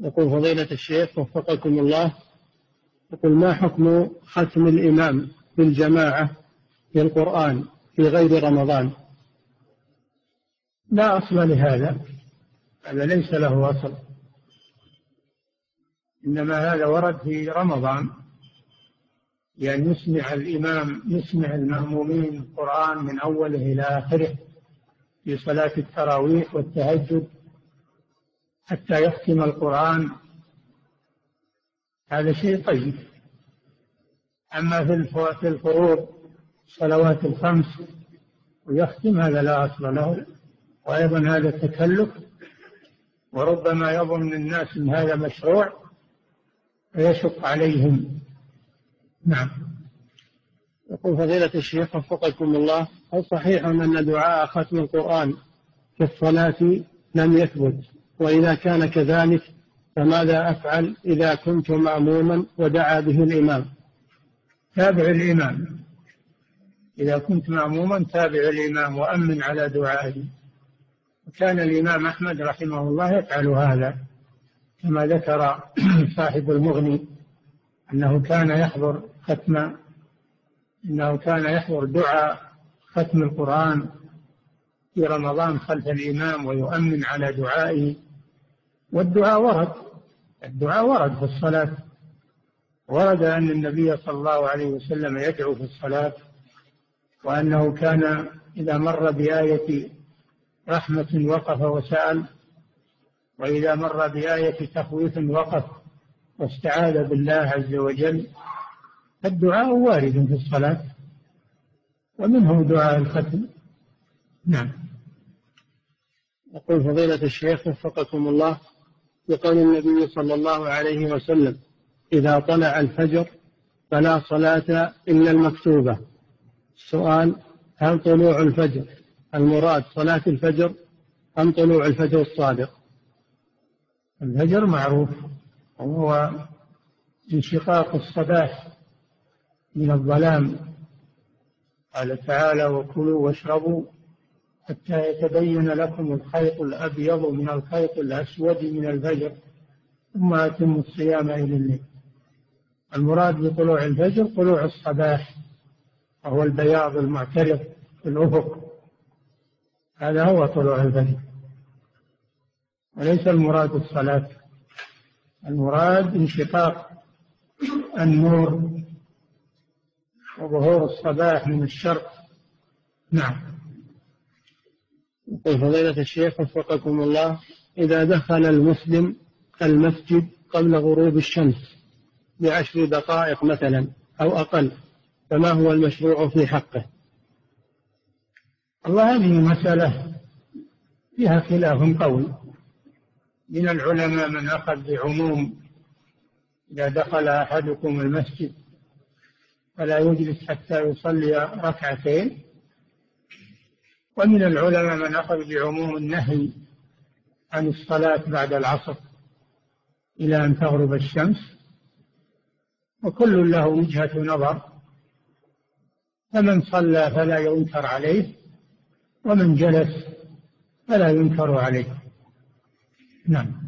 يقول فضيلة الشيخ وفقكم الله يقول ما حكم ختم الإمام في الجماعة في القرآن في غير رمضان؟ لا أصل لهذا. هذا ليس له أصل. إنما هذا ورد في رمضان. يعني يسمع الإمام يسمع المأمومين القرآن من أوله إلى آخره في صلاة التراويح والتهجد حتى يختم القرآن. هذا شيء طيب. أما في الفروض الصلوات الخمس ويختم هذا لا أصل له وأيضا هذا تكلف وربما يظن الناس أن هذا مشروع فيشق عليهم. نعم. يقول فضيلة الشيخ وفقكم الله هل صحيح أن دعاء ختم القرآن في الصلاة لم يثبت؟ وإذا كان كذلك فماذا أفعل إذا كنت مأموما ودعا به الإمام؟ تابع الإمام. إذا كنت مأموما تابع الإمام وأمن على دعائه. وكان الإمام أحمد رحمه الله يفعل هذا كما ذكر [CLEARS THROAT] صاحب المغني أنه كان يحضر ختم أنه كان يحضر دعاء ختم القرآن في رمضان خلف الإمام ويؤمن على دعائه. والدعاء ورد الدعاء ورد في الصلاة. ورد أن النبي صلى الله عليه وسلم يدعو في الصلاة وأنه كان إذا مر بآية رحمة وقف وسأل وإذا مر بآية تخويف وقف واستعاذ بالله عز وجل. الدعاء وارد في الصلاة. ومنه دعاء الختم. نعم. يقول فضيلة الشيخ وفقكم الله بقول النبي صلى الله عليه وسلم إذا طلع الفجر فلا صلاة إلا المكتوبة. السؤال هل طلوع الفجر المراد صلاة الفجر أم طلوع الفجر الصادق؟ الفجر معروف وهو انشقاق الصباح. من الظلام. قال تعالى وكلوا واشربوا حتى يتبين لكم الخيط الأبيض من الخيط الأسود من الفجر ثم أتموا الصيام إلى الليل. المراد بطلوع الفجر طلوع الصباح وهو البياض المعترض في الأفق. هذا هو طلوع الفجر. وليس المراد الصلاة المراد انشقاق النور وظهور الصباح من الشرق نعم. يقول فضيلة الشيخ وفقكم الله إذا دخل المسلم المسجد قبل غروب الشمس بعشر دقائق مثلا أو أقل فما هو المشروع في حقه؟ الله هذه مسألة فيها خلاف قوي. من العلماء من أخذ بعموم إذا دخل أحدكم المسجد فلا يجلس حتى يصلي ركعتين. ومن العلماء من أخذ بعموم النهي عن الصلاة بعد العصر إلى أن تغرب الشمس وكل له وجهة نظر. فمن صلى فلا ينكر عليه ومن جلس فلا ينكر عليه. نعم.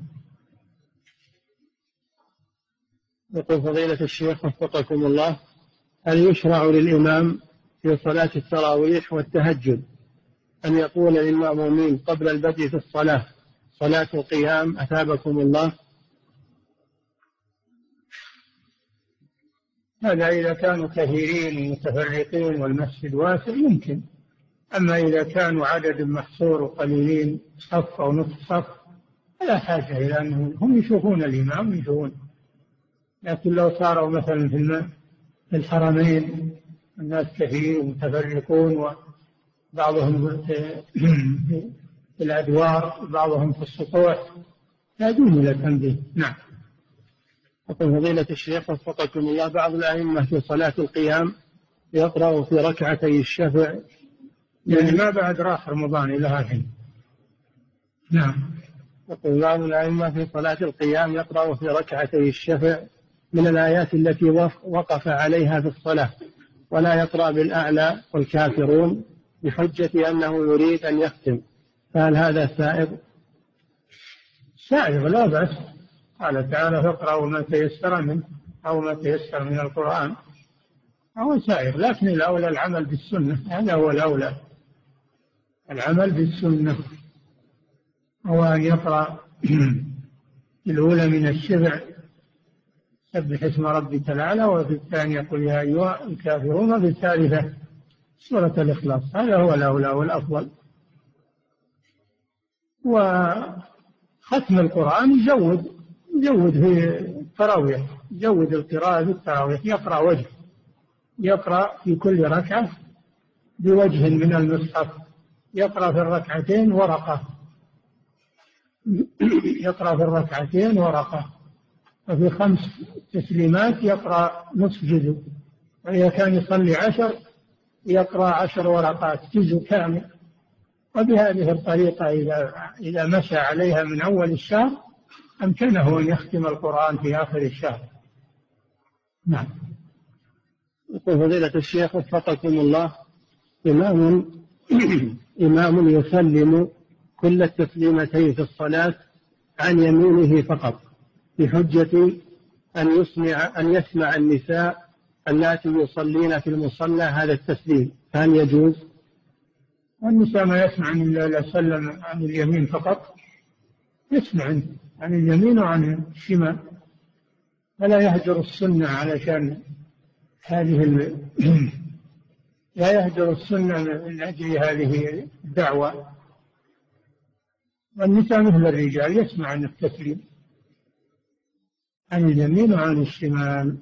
يقول فضيلة الشيخ وفقكم الله هل يشرع للإمام في صلاة التراويح والتهجد أن يقول للمأمومين قبل البدء في الصلاة صلاة القيام أثابكم الله. هذا إذا كانوا كثيرين متفرقين والمسجد واسع يمكن أما إذا كانوا عدد محصور وقليلين صف أو نصف صف فلا حاجة إلى أنهم هم يشوفون الإمام يشوفون. لكن لو صاروا مثلا في الحرمين الناس كثير ومتفرقون وبعضهم في الأدوار وبعضهم في السطوح. يحتاجون إلى التنبيه. نعم. يقول فضيلة الشيخ وفقكم الله بعض الأئمة في صلاة القيام يقرأ في ركعتي الشفع. يعني ما بعد راح رمضان إلى الحين. نعم. يقول بعض الأئمة في صلاة القيام يقرأ في ركعتي الشفع. من الآيات التي وقف عليها في الصلاة ولا يقرأ بالأعلى والكافرون بحجة أنه يريد أن يختم. فهل هذا سائغ؟ سائغ لا بأس. قال تعالى فاقرأوا ما تيسر منه أو ما تيسر من القرآن. هو سائغ لكن الأولى العمل بالسنة. هذا هو الأولى. العمل بالسنة هو أن يقرأ [CLEARS THROAT] الأولى من الشبع سبح اسم ربك الأعلى وفي الثانية قل يا أيها الكافرون وفي الثالثة سورة الإخلاص. هذا هو الأولى والأفضل. وختم القرآن يزود يزود في التراويح يزود القراءة في التراويح يقرأ وجه يقرأ في كل ركعة بوجه من المصحف يقرأ في الركعتين ورقة يقرأ في الركعتين ورقة. وفي خمس تسليمات يقرأ نصف جزء وإذا كان يصلي عشر يقرأ عشر ورقات جزء كامل. وبهذه الطريقة إذا إذا مشى عليها من أول الشهر أمكنه أن يختم القرآن في آخر الشهر. نعم. يقول فضيلة الشيخ وفقكم الله إمام إمام يسلم كل التسليمتين في الصلاة عن يمينه فقط. بحجة أن يسمع أن يسمع النساء اللاتي يصلين في المصلى هذا التسليم فهل يجوز؟ النساء ما يسمع إلا سلم عن اليمين فقط يسمع عن اليمين وعن الشمال فلا يهجر السنة علشان هذه. [CLEARS THROAT] لا يهجر السنة من أجل هذه الدعوة والنساء مثل الرجال يسمع عن التسليم عن اليمين وعن الشمال.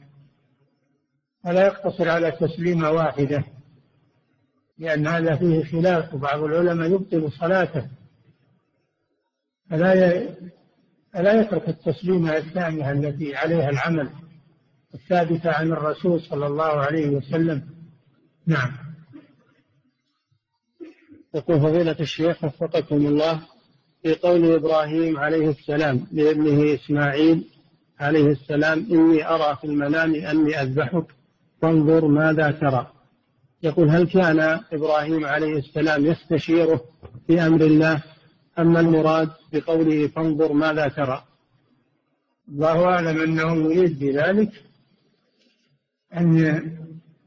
ولا يقتصر على تسليمة واحدة لأن هذا فيه خلاف. وبعض العلماء يبطل صلاته فلا فلا يترك التسليمة الثانية التي عليها العمل الثابتة عن الرسول صلى الله عليه وسلم. نعم. يقول فضيلة الشيخ وفقكم الله في قول إبراهيم عليه السلام لابنه إسماعيل عليه السلام إني أرى في المنام أني أذبحك فانظر ماذا ترى. يقول هل كان إبراهيم عليه السلام يستشيره في أمر الله؟ أما المراد بقوله فانظر ماذا ترى. الله أعلم أنه يريد بذلك أن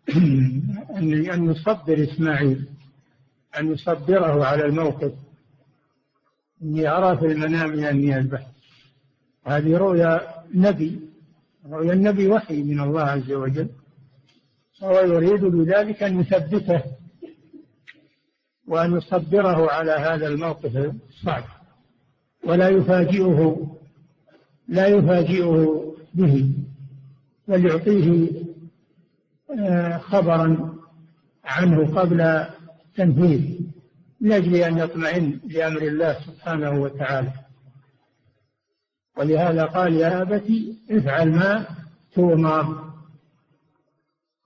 [CLEARS THROAT] أن أن يصبر إسماعيل أن يصبره على الموقف. إني أرى في المنام أني أذبح هذه رؤيا نبي رؤيا النبي وحي من الله عز وجل وهو يريد بذلك أن يثبته وأن يصبره على هذا الموقف الصعب. ولا يفاجئه لا يفاجئه به بل يعطيه آه، خبرا عنه قبل تنفيذ من أجل أن يطمئن لأمر الله سبحانه وتعالى. ولهذا قال يا أبتي افعل ما تؤمر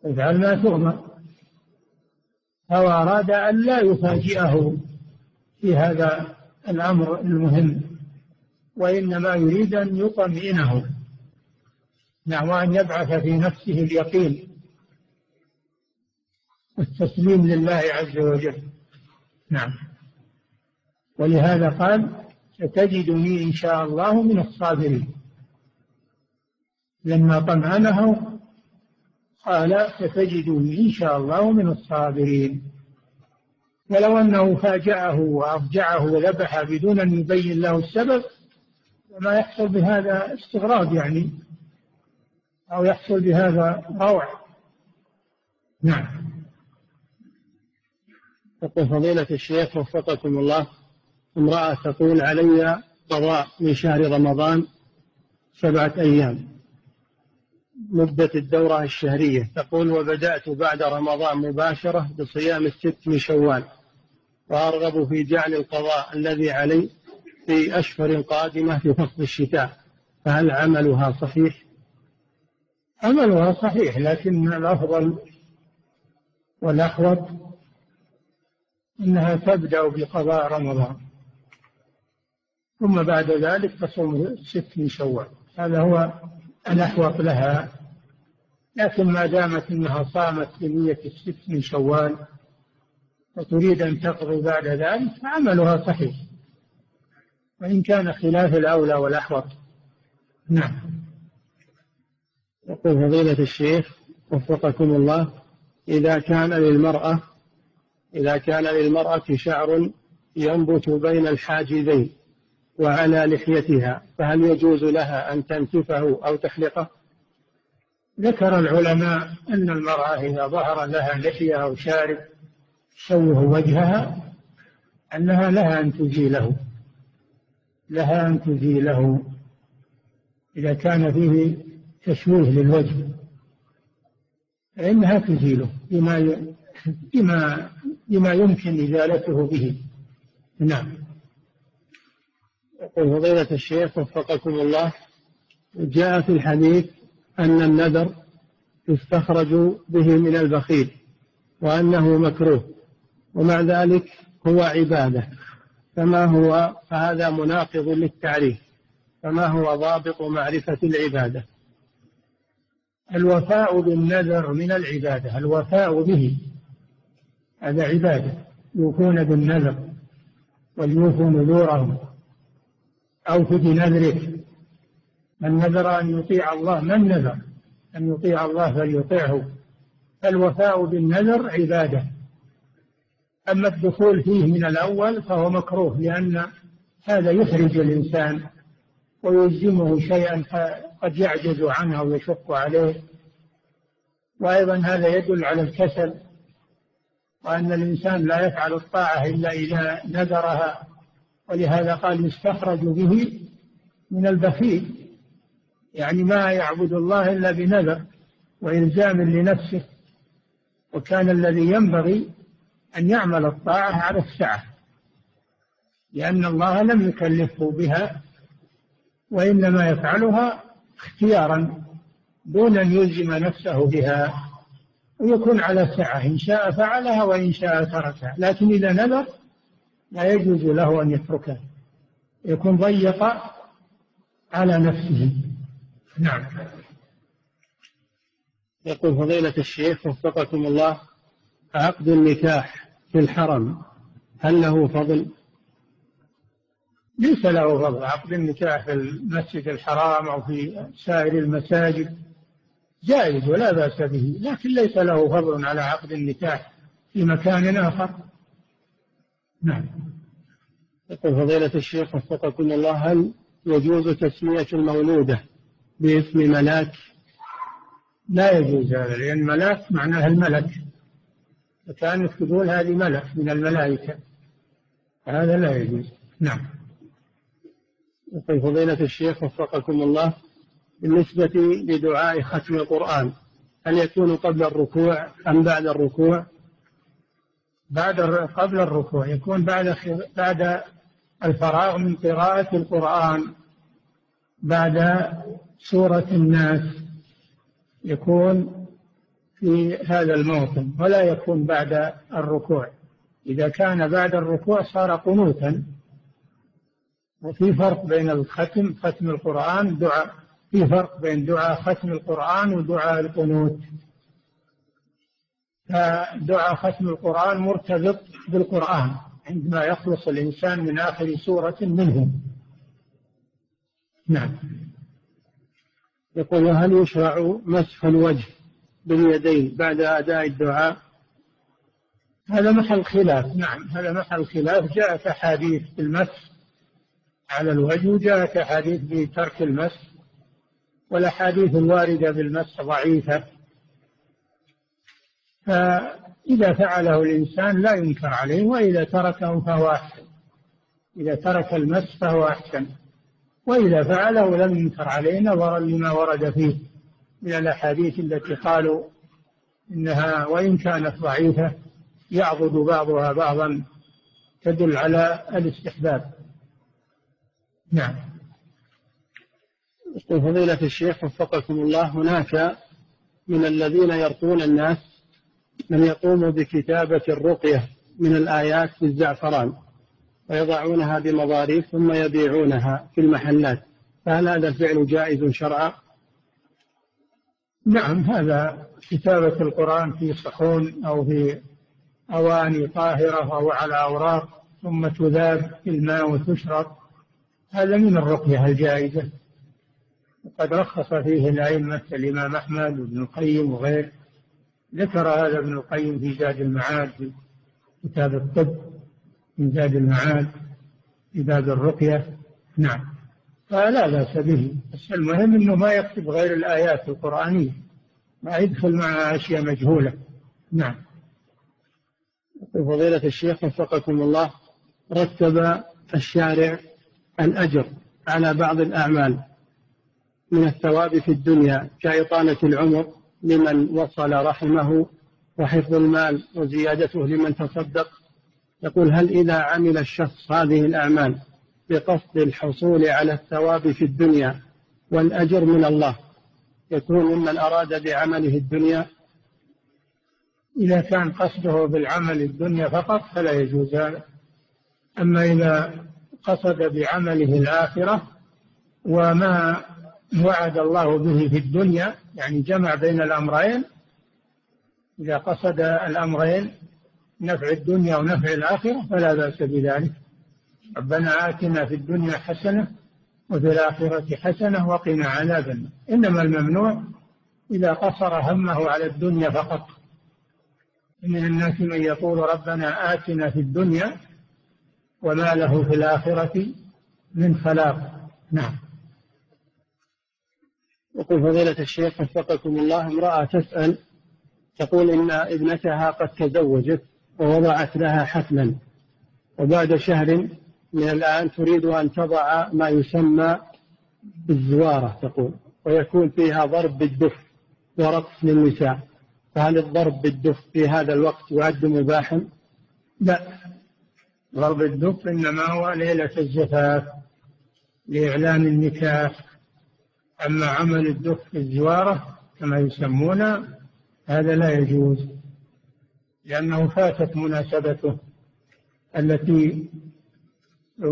افعل ما تؤمر أو أراد أن لا يفاجئه. في هذا الأمر المهم. وإنما يريد أن يطمئنه. نعم وأن يبعث في نفسه اليقين. والتسليم لله عز وجل. نعم. ولهذا قال ستجدني إن شاء الله من الصابرين. لما طمأنه قال ستجدني إن شاء الله من الصابرين. ولو أنه فاجأه وأرجعه وذبح بدون أن يبين له السبب ما يحصل بهذا استغراب يعني أو يحصل بهذا روع. نعم. يقول فضيلة الشيخ وفقكم الله. امرأة تقول علي قضاء من شهر رمضان سبعة أيام. مدة الدورة الشهرية. تقول وبدأت بعد رمضان مباشرة بصيام الست من شوال. وأرغب في جعل القضاء الذي علي في أشهر قادمة في فصل الشتاء. فهل عملها صحيح؟ عملها صحيح لكن الأفضل والأحوط أنها تبدأ بقضاء رمضان. ثم بعد ذلك تصوم ست من شوال. هذا هو الأحوط لها. لكن ما دامت أنها صامت بنية الست من شوال وتريد أن تقضي بعد ذلك فعملها صحيح. وإن كان خلاف الأولى والأحوط. نعم. يقول فضيلة الشيخ وفقكم الله إذا كان للمرأة إذا كان للمرأة شعر ينبت بين الحاجزين وعلى لحيتها فهل يجوز لها أن تنتفه أو تحلقه؟ ذكر العلماء أن المرأة إذا ظهر لها لحية أو شارب تشوه وجهها أنها لها أن تزيله لها أن تزيله إذا كان فيه تشويه للوجه فإنها تزيله بما بما بما يمكن إزالته به. نعم. يقول فضيلة الشيخ وفقكم الله جاء في الحديث أن النذر يستخرج به من البخيل وأنه مكروه ومع ذلك هو عبادة فما هو؟ فهذا مناقض للتعريف فما هو ضابط معرفة العبادة؟ الوفاء بالنذر من العبادة الوفاء به هذا عبادة يوفون بالنذر وليوفوا نذورهم. أوف بنذرك من نذر أن يطيع الله من نذر أن يطيع الله فليطيعه. فالوفاء بالنذر عبادة. أما الدخول فيه من الأول فهو مكروه لأن هذا يحرج الإنسان ويلزمه شيئا قد يعجز عنه ويشق عليه. وأيضا هذا يدل على الكسل وأن الإنسان لا يفعل الطاعة إلا إذا نذرها. ولهذا قال يستخرج به من البخيل يعني ما يعبد الله إلا بنذر وإلزام لنفسه وكان الذي ينبغي أن يعمل الطاعة على السعة لأن الله لم يكلفه بها وإنما يفعلها اختيارا دون أن يلزم نفسه بها ويكون على سعة إن شاء فعلها وإن شاء تركها لكن إذا نذر لا يجوز له أن يتركها. يكون ضيق على نفسه. نعم. يقول فضيلة الشيخ وفقكم الله عقد النكاح في الحرم هل له فضل؟ ليس له فضل. عقد النكاح في المسجد الحرام أو في سائر المساجد جائز ولا بأس به لكن ليس له فضل على عقد النكاح في مكان آخر. نعم. يقول فضيلة الشيخ وفقكم الله هل يجوز تسمية المولودة باسم ملاك؟ لا يجوز هذا لأن ملاك معناها الملك. فكانت تقول هذه ملك من الملائكة. هذا لا يجوز. نعم. يقول فضيلة الشيخ وفقكم الله بالنسبة لدعاء ختم القرآن هل يكون قبل الركوع أم بعد الركوع؟ بعد قبل الركوع يكون بعد بعد الفراغ من قراءة القرآن بعد سورة الناس يكون في هذا الموطن ولا يكون بعد الركوع. إذا كان بعد الركوع صار قنوتا وفي فرق بين الختم ختم القرآن دعاء في فرق بين دعاء ختم القرآن ودعاء القنوت. فدعاء ختم القرآن مرتبط بالقرآن. عندما يخلص الإنسان من آخر سورة منه نعم. يقول هل يشرع مسح الوجه باليدين بعد أداء الدعاء؟ هذا محل خلاف نعم هذا محل خلاف جاءت أحاديث بالمسح على الوجه وجاءت أحاديث بترك المسح والأحاديث الواردة بالمسح ضعيفة. فإذا فعله الإنسان لا ينكر عليه وإذا تركه فهو أحسن. إذا ترك المس فهو أحسن. وإذا فعله لم ينكر عليه نظرا لما ورد فيه من الأحاديث التي قالوا إنها وإن كانت ضعيفة يعضد بعضها بعضا تدل على الاستحباب. نعم. فضيلة الشيخ وفقكم الله هناك من الذين يرقون الناس من يقوم بكتابة الرقية من الآيات بالزعفران ويضعونها بمضاريف ثم يبيعونها في المحلات. فهل هذا الفعل جائز شرعا؟ نعم هذا كتابة القرآن في صحون أو في أواني طاهرة أو على أوراق ثم تذاب في الماء وتشرب. هذا من الرقية الجائزة. وقد رخص فيه الأئمة الإمام أحمد وابن القيم وغيره. ذكر هذا ابن القيم في زاد المعاد في كتاب الطب من زاد المعاد في باب الرقية. نعم. فلا بأس به. بس المهم أنه ما يكتب غير الآيات القرآنية. ما يدخل معها أشياء مجهولة. نعم. فضيلة الشيخ وفقكم الله رتب الشارع الأجر على بعض الأعمال من الثواب في الدنيا كإطالة العمر لمن وصل رحمه وحفظ المال وزيادته لمن تصدق. يقول هل إذا عمل الشخص هذه الأعمال بقصد الحصول على الثواب في الدنيا والأجر من الله يكون ممن أراد بعمله الدنيا؟ إذا كان قصده بالعمل الدنيا فقط فلا يجوز هذا. أما إذا قصد بعمله الآخرة وما وعد الله به في الدنيا يعني جمع بين الأمرين. إذا قصد الأمرين نفع الدنيا ونفع الآخرة فلا بأس بذلك. ربنا آتنا في الدنيا حسنة وفي الآخرة حسنة وقنا عذاب النار. إنما الممنوع إذا قصر همه على الدنيا فقط. من الناس من يقول ربنا آتنا في الدنيا وما له في الآخرة من خلاق. نعم. يقول فضيلة الشيخ وفقكم الله امرأة تسأل تقول إن ابنتها قد تزوجت ووضعت لها حفلا وبعد شهر من الآن تريد أن تضع ما يسمى بالزوارة تقول ويكون فيها ضرب بالدف ورقص للنساء فهل الضرب بالدف في هذا الوقت يعد مباحا؟ لا ضرب الدف إنما هو ليلة الزفاف لإعلان النكاح أما عمل الدف الزوارة كما يسمونه هذا لا يجوز لأنه فاتت مناسبته التي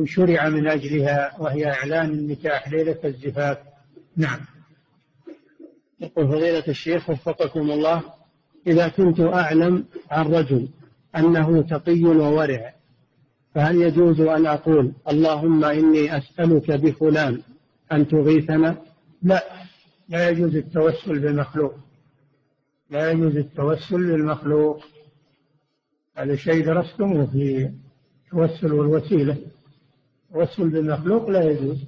شرع من أجلها وهي إعلان النكاح ليلة الزفاف. نعم. يقول فضيلة الشيخ وفقكم الله إذا كنت أعلم عن رجل أنه تقي وورع فهل يجوز أن أقول اللهم إني أسألك بفلان أن تغيثنا؟ لا لا يجوز التوسل بالمخلوق. لا يجوز التوسل بالمخلوق هذا شيء درستموه في التوسل والوسيلة. التوسل بالمخلوق لا يجوز.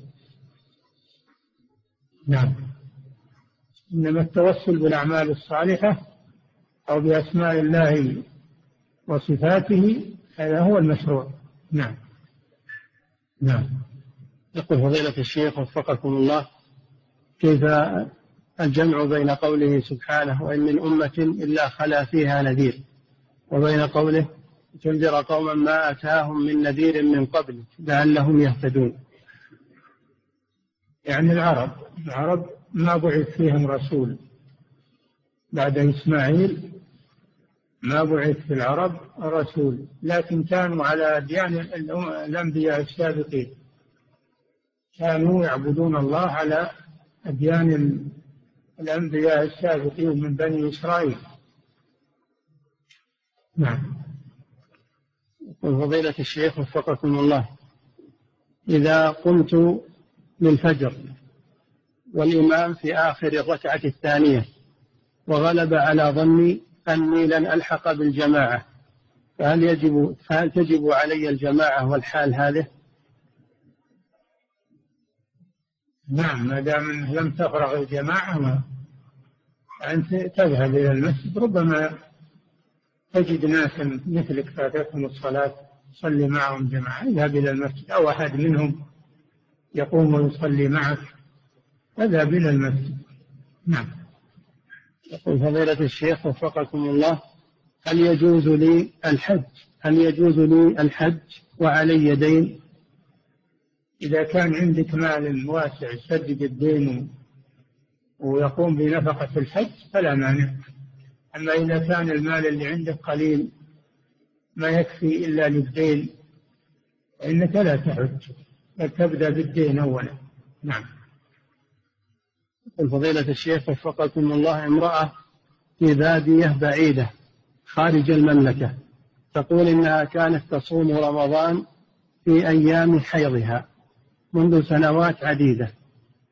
نعم. إنما التوسل بالأعمال الصالحة أو بأسماء الله وصفاته هذا هو المشروع. نعم. نعم. يقول فضيلة الشيخ وفقكم الله. كيف الجمع بين قوله سبحانه وإن من أمة إلا خلا فيها نذير وبين قوله تنذر قوما ما أتاهم من نذير من قبل لعلهم يهتدون. يعني العرب العرب ما بعث فيهم رسول بعد إسماعيل ما بعث في العرب رسول لكن كانوا على أديان الأنبياء السابقين. كانوا يعبدون الله على أديان الأنبياء السابقين من بني إسرائيل نعم فضيلة الشيخ وفقكم الله إذا قمت للفجر والإمام في آخر الركعة الثانية وغلب على ظني أني لن ألحق بالجماعة فهل يجب فهل تجب علي الجماعة والحال هذه؟ نعم ما دام لم تفرغ الجماعة ما أنت تذهب إلى المسجد. ربما تجد ناسا مثلك فاتتهم الصلاة صلي معهم جماعة. اذهب إلى المسجد. أو أحد منهم يقوم ويصلي معك. اذهب إلى المسجد. نعم. يقول فضيلة الشيخ وفقكم الله هل يجوز لي الحج؟ هل يجوز لي الحج وعلي دين؟ إذا كان عندك مال واسع يسدد الدين ويقوم بنفقة الحج فلا مانع. أما إذا كان المال اللي عندك قليل ما يكفي إلا للدين فإنك لا تحج. بل تبدأ بالدين أولا. نعم. فضيلة الشيخ وفقكم الله امرأة في بادية بعيدة خارج المملكة تقول إنها كانت تصوم رمضان في أيام حيضها. منذ سنوات عديدة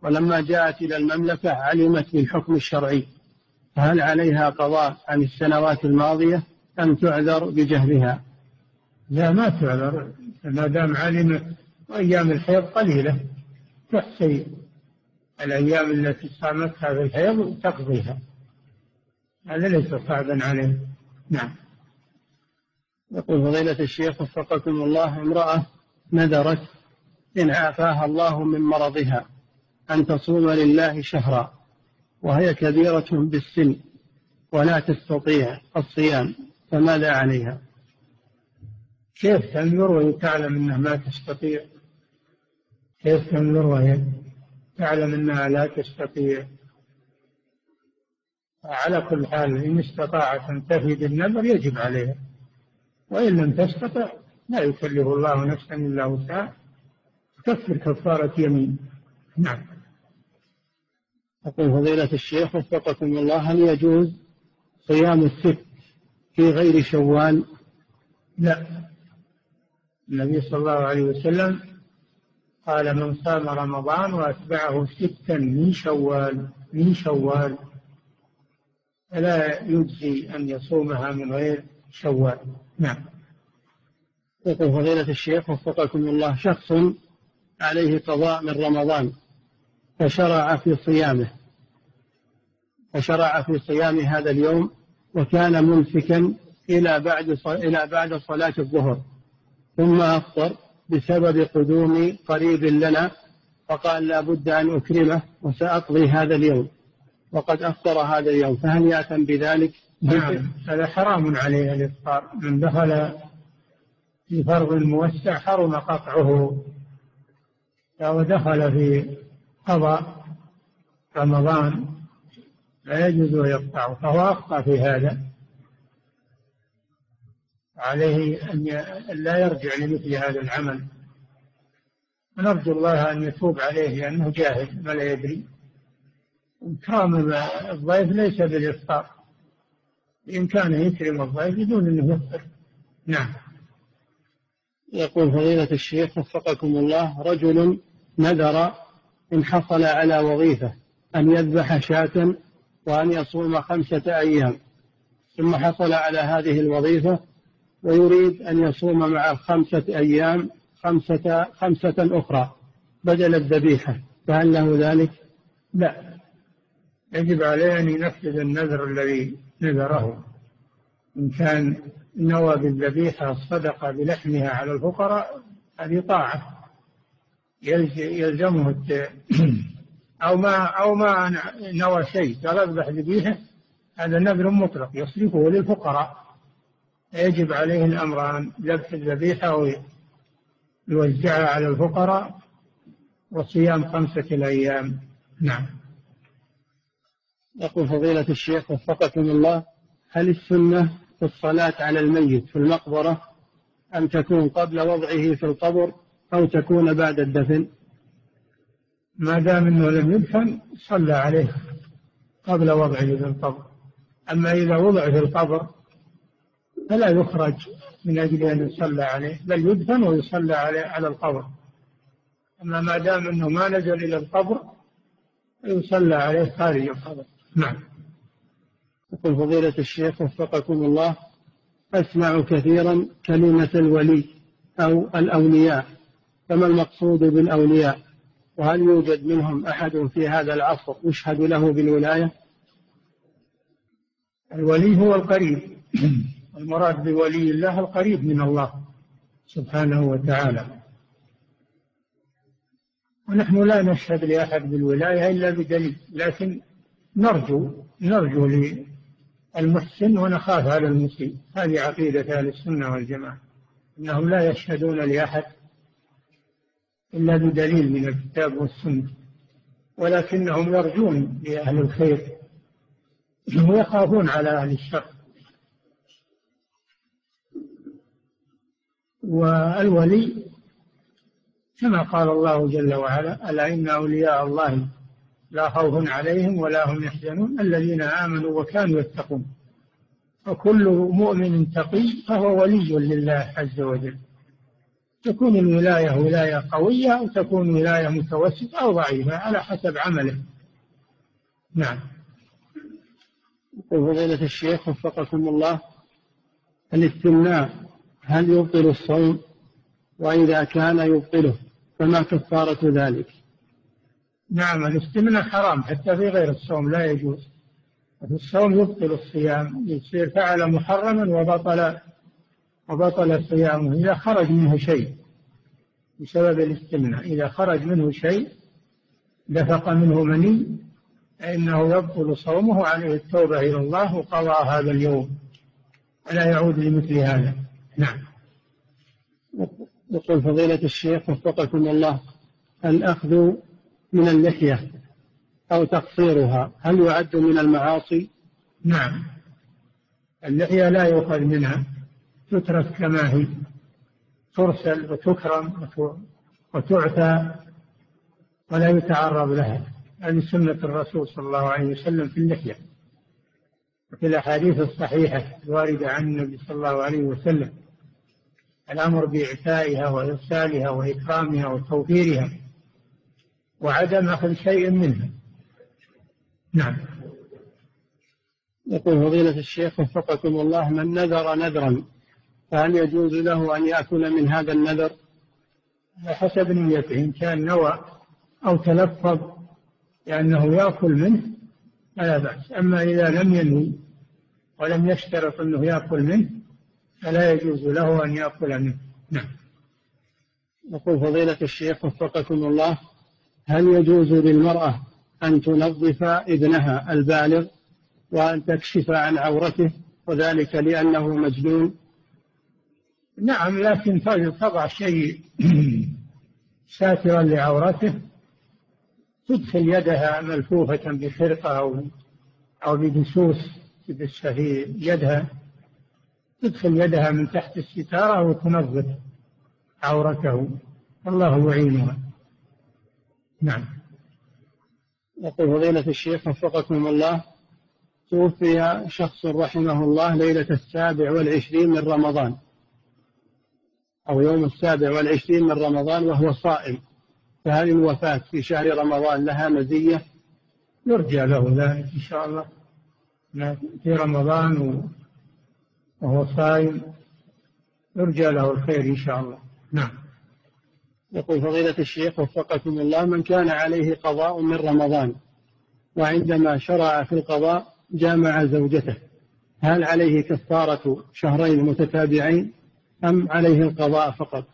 ولما جاءت إلى المملكة علمت بالحكم الشرعي فهل عليها قضاء عن السنوات الماضية أم تعذر بجهلها؟ لا ما تعذر. ما دام علمت أيام الحيض قليلة تحصي الأيام التي صامتها في الحيض تقضيها هذا ليس صعبا عليه. نعم. يقول فضيلة الشيخ وفقكم الله امرأة نذرت إن عافاها الله من مرضها أن تصوم لله شهرا وهي كبيرة بالسن ولا تستطيع الصيام فماذا عليها؟ كيف تنذر وهي تعلم أنها ما تستطيع؟ كيف تنذر وهي تعلم أنها لا تستطيع؟ على كل حال إن استطاعت أن تفيد النذر يجب عليها وإن لم تستطع لا يكلف الله نفسا إلا وسعها تكفر كفارة يمين. نعم. يقول فضيلة الشيخ وفقكم الله هل يجوز صيام الست في غير شوال؟ لا. النبي صلى الله عليه وسلم قال من صام رمضان وأتبعه ستا من شوال من شوال. فلا يجزي أن يصومها من غير شوال. نعم. يقول فضيلة الشيخ وفقكم الله شخص عليه قضاء من رمضان فشرع في صيامه. فشرع في صيام هذا اليوم وكان ممسكا إلى بعد إلى بعد صلاة الظهر. ثم أفطر بسبب قدوم قريب لنا فقال لا بد أن أكرمه وسأقضي هذا اليوم. وقد أفطر هذا اليوم. فهل يأثم بذلك؟ نعم. هذا حرام عليه الإفطار. من دخل في فرض موسع حرم قطعه. لو دخل في قضاء رمضان لا يجوز يقطعه فهو أخطأ في هذا. عليه أن لا يرجع لمثل هذا العمل. ونرجو الله أن يتوب عليه لأنه جاهل ما لا يدري. إكرام الضيف ليس بالإفطار. بإمكانه يكرم الضيف بدون أنه يفطر. نعم. يقول فضيلة الشيخ وفقكم الله رجل نذر إن حصل على وظيفة أن يذبح شاة وأن يصوم خمسة أيام ثم حصل على هذه الوظيفة ويريد أن يصوم مع الخمسة أيام خمسة خمسة أخرى بدل الذبيحة فهل له ذلك؟ لا. يجب عليه أن ينفذ النذر الذي نذره. إن كان نوى بالذبيحة الصدقة بلحمها على الفقراء هذه طاعة. يلزمه [CLEARS THROAT] أو ما أو ما نوى شيء قال اذبح ذبيحة هذا نذر مطلق يصرفه للفقراء. يجب عليه الأمران ذبح الذبيحة ويوزعها على الفقراء وصيام خمسة الأيام. نعم. يقول فضيلة الشيخ وفقكم الله هل السنة في الصلاة على الميت في المقبرة أن تكون قبل وضعه في القبر أو تكون بعد الدفن. ما دام أنه لم يدفن صلى عليه قبل وضعه في القبر. أما إذا وضع في القبر فلا يخرج من أجل أن يصلى عليه بل يدفن ويصلى عليه على القبر. أما ما دام أنه ما نزل إلى القبر يصلى عليه خارج القبر. نعم. يقول فضيلة الشيخ وفقكم الله أسمع كثيرا كلمة الولي أو الأولياء. فما المقصود بالأولياء؟ وهل يوجد منهم أحد في هذا العصر يشهد له بالولاية؟ الولي هو القريب. المراد بولي الله القريب من الله سبحانه وتعالى. ونحن لا نشهد لأحد بالولاية إلا بدليل لكن نرجو نرجو للمحسن ونخاف على المسيء. هذه عقيدة أهل السنة والجماعة أنهم لا يشهدون لأحد إلا بدليل من الكتاب والسنة ولكنهم يرجون لأهل الخير ويخافون على أهل الشر. والولي كما قال الله جل وعلا ألا إن أولياء الله لا خوف عليهم ولا هم يحزنون الذين آمنوا وكانوا يتقون. وكل مؤمن تقي فهو ولي لله عز وجل. تكون الولاية ولاية قوية أو تكون ولاية متوسطة أو ضعيفة على حسب عمله. نعم. فضيلة الشيخ وفقكم الله الاستمناء هل يبطل الصوم؟ وإذا كان يبطله فما كفارة ذلك؟ نعم الاستمناء حرام حتى في غير الصوم لا يجوز. الصوم يبطل الصيام يصير فعل محرما وبطل وبطل صيامه إذا خرج منه شيء بسبب الاستمناء إذا خرج منه شيء دفق منه مني فإنه يبطل صومه عليه التوبة إلى الله وقضاء هذا اليوم. ولا يعود لمثل هذا؟ نعم. يقول فضيلة الشيخ وفقكم الله الأخذ من اللحية أو تقصيرها هل يعد من المعاصي؟ نعم. اللحية لا يؤخذ منها. تترك كما هي. ترسل وتكرم وتعتى ولا يتعرض لها. هذه سنة الرسول صلى الله عليه وسلم في اللحية. وفي الأحاديث الصحيحة الواردة عن النبي صلى الله عليه وسلم. الأمر بإعفائها وإرسالها وإكرامها وتوفيرها وعدم أخذ شيء منها. نعم. يقول فضيلة الشيخ وفقكم الله من نذر نذرا. فهل يجوز له أن يأكل من هذا النذر؟ حسب نيته إن كان نوى أو تلفظ لأنه يأكل منه فلا بأس. أما إذا لم ينوي ولم يشترط أنه يأكل منه فلا يجوز له أن يأكل منه. نعم. يقول فضيلة الشيخ وفقكم الله هل يجوز للمرأة أن تنظف ابنها البالغ وأن تكشف عن عورته؟ وذلك لأنه مجنون نعم لكن تضع شيء [CLEARS THROAT] ساترا لعورته تدخل يدها ملفوفة بخرقة أو أو بدسوس في يدها تدخل يدها من تحت الستارة وتنظف عورته. الله يعينها. نعم. يقول فضيلة الشيخ وفقكم الله توفي شخص رحمه الله ليلة السابع والعشرين من رمضان. أو يوم السابع والعشرين من رمضان وهو صائم. فهل الوفاة في شهر رمضان لها مزية؟ يرجى له ذلك إن شاء الله. في رمضان وهو صائم يرجى له الخير إن شاء الله. نعم. يقول فضيلة الشيخ وفقكم الله من كان عليه قضاء من رمضان وعندما شرع في القضاء جامع زوجته هل عليه كفارة شهرين متتابعين؟ أم عليه القضاء فقط؟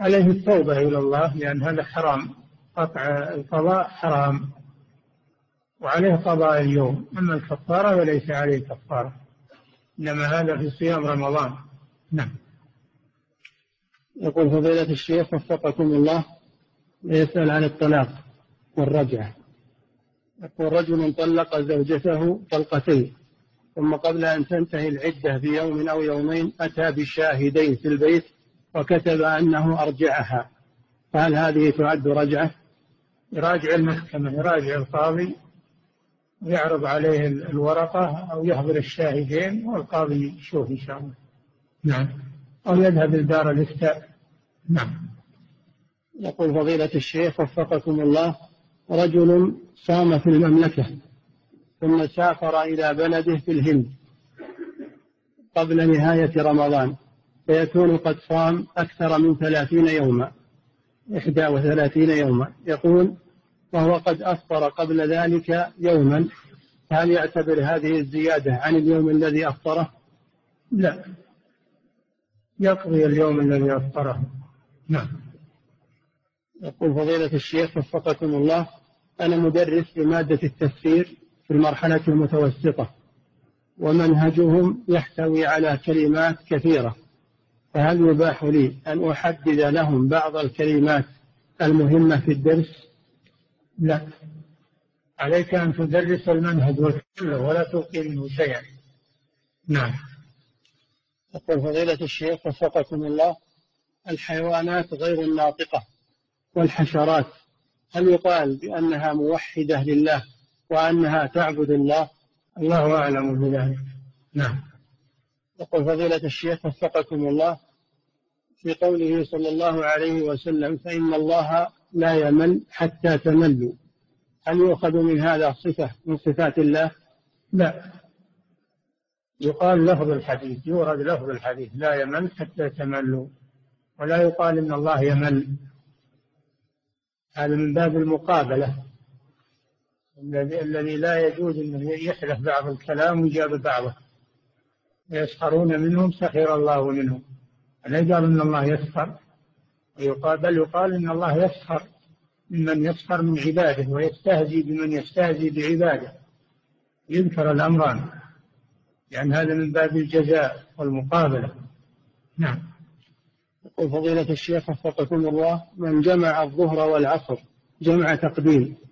عليه التوبة إلى الله لأن هذا حرام. قطع القضاء حرام. وعليه قضاء اليوم. أما الكفارة فليس عليه كفارة. إنما هذا في صيام رمضان. نعم. يقول فضيلة الشيخ وفقكم الله يسأل عن الطلاق والرجعة. يقول رجل طلق زوجته طلقتين. ثم قبل أن تنتهي العدة بيوم أو يومين أتى بشاهدين في البيت وكتب أنه أرجعها. فهل هذه تعد رجعة؟ يراجع المحكمة يراجع القاضي ويعرض عليه الورقة أو يحضر الشاهدين والقاضي يشوف إن شاء الله. نعم. أو يذهب لدار الإفتاء. نعم. يقول فضيلة الشيخ وفقكم الله رجل صام في المملكة. ثم سافر إلى بلده في الهند قبل نهاية رمضان فيكون قد صام أكثر من ثلاثين يوما إحدى وثلاثين يوما. يقول وهو قد أفطر قبل ذلك يوما. هل يعتبر هذه الزيادة عن اليوم الذي أفطره؟ لا. يقضي اليوم الذي أفطره. نعم. يقول فضيلة الشيخ وفقكم الله أنا مدرس لمادة التفسير في المرحلة المتوسطة ومنهجهم يحتوي على كلمات كثيرة. فهل يباح لي أن أحدد لهم بعض الكلمات المهمة في الدرس؟ لا. عليك أن تدرس المنهج كله ولا تلقي منه شيئا. نعم. يقول فضيلة الشيخ وفقكم الله الحيوانات غير الناطقة والحشرات هل يقال بأنها موحدة لله وأنها تعبد الله الله أعلم بذلك. نعم. يقول فضيلة الشيخ وفقكم الله في قوله صلى الله عليه وسلم فإن الله لا يمل حتى تملوا. هل يؤخذ من هذا صفة من صفات الله؟ لا. يقال لفظ الحديث يورد لفظ الحديث لا يمل حتى تملوا. ولا يقال إن الله يمل. هذا من باب المقابلة. الذي لا يجوز انه يحلف بعض الكلام ويجاب بعضه. يسخرون منهم سخر الله منهم. يقال إن الله يسخر؟ ويقال بل يقال إن الله يسخر ممن يسخر من عباده ويستهزي بمن يستهزي بعباده. يذكر الأمران. لأن يعني هذا من باب الجزاء والمقابلة. نعم. يقول فضيلة الشيخ وفقكم الله من جمع الظهر والعصر جمع تقديم.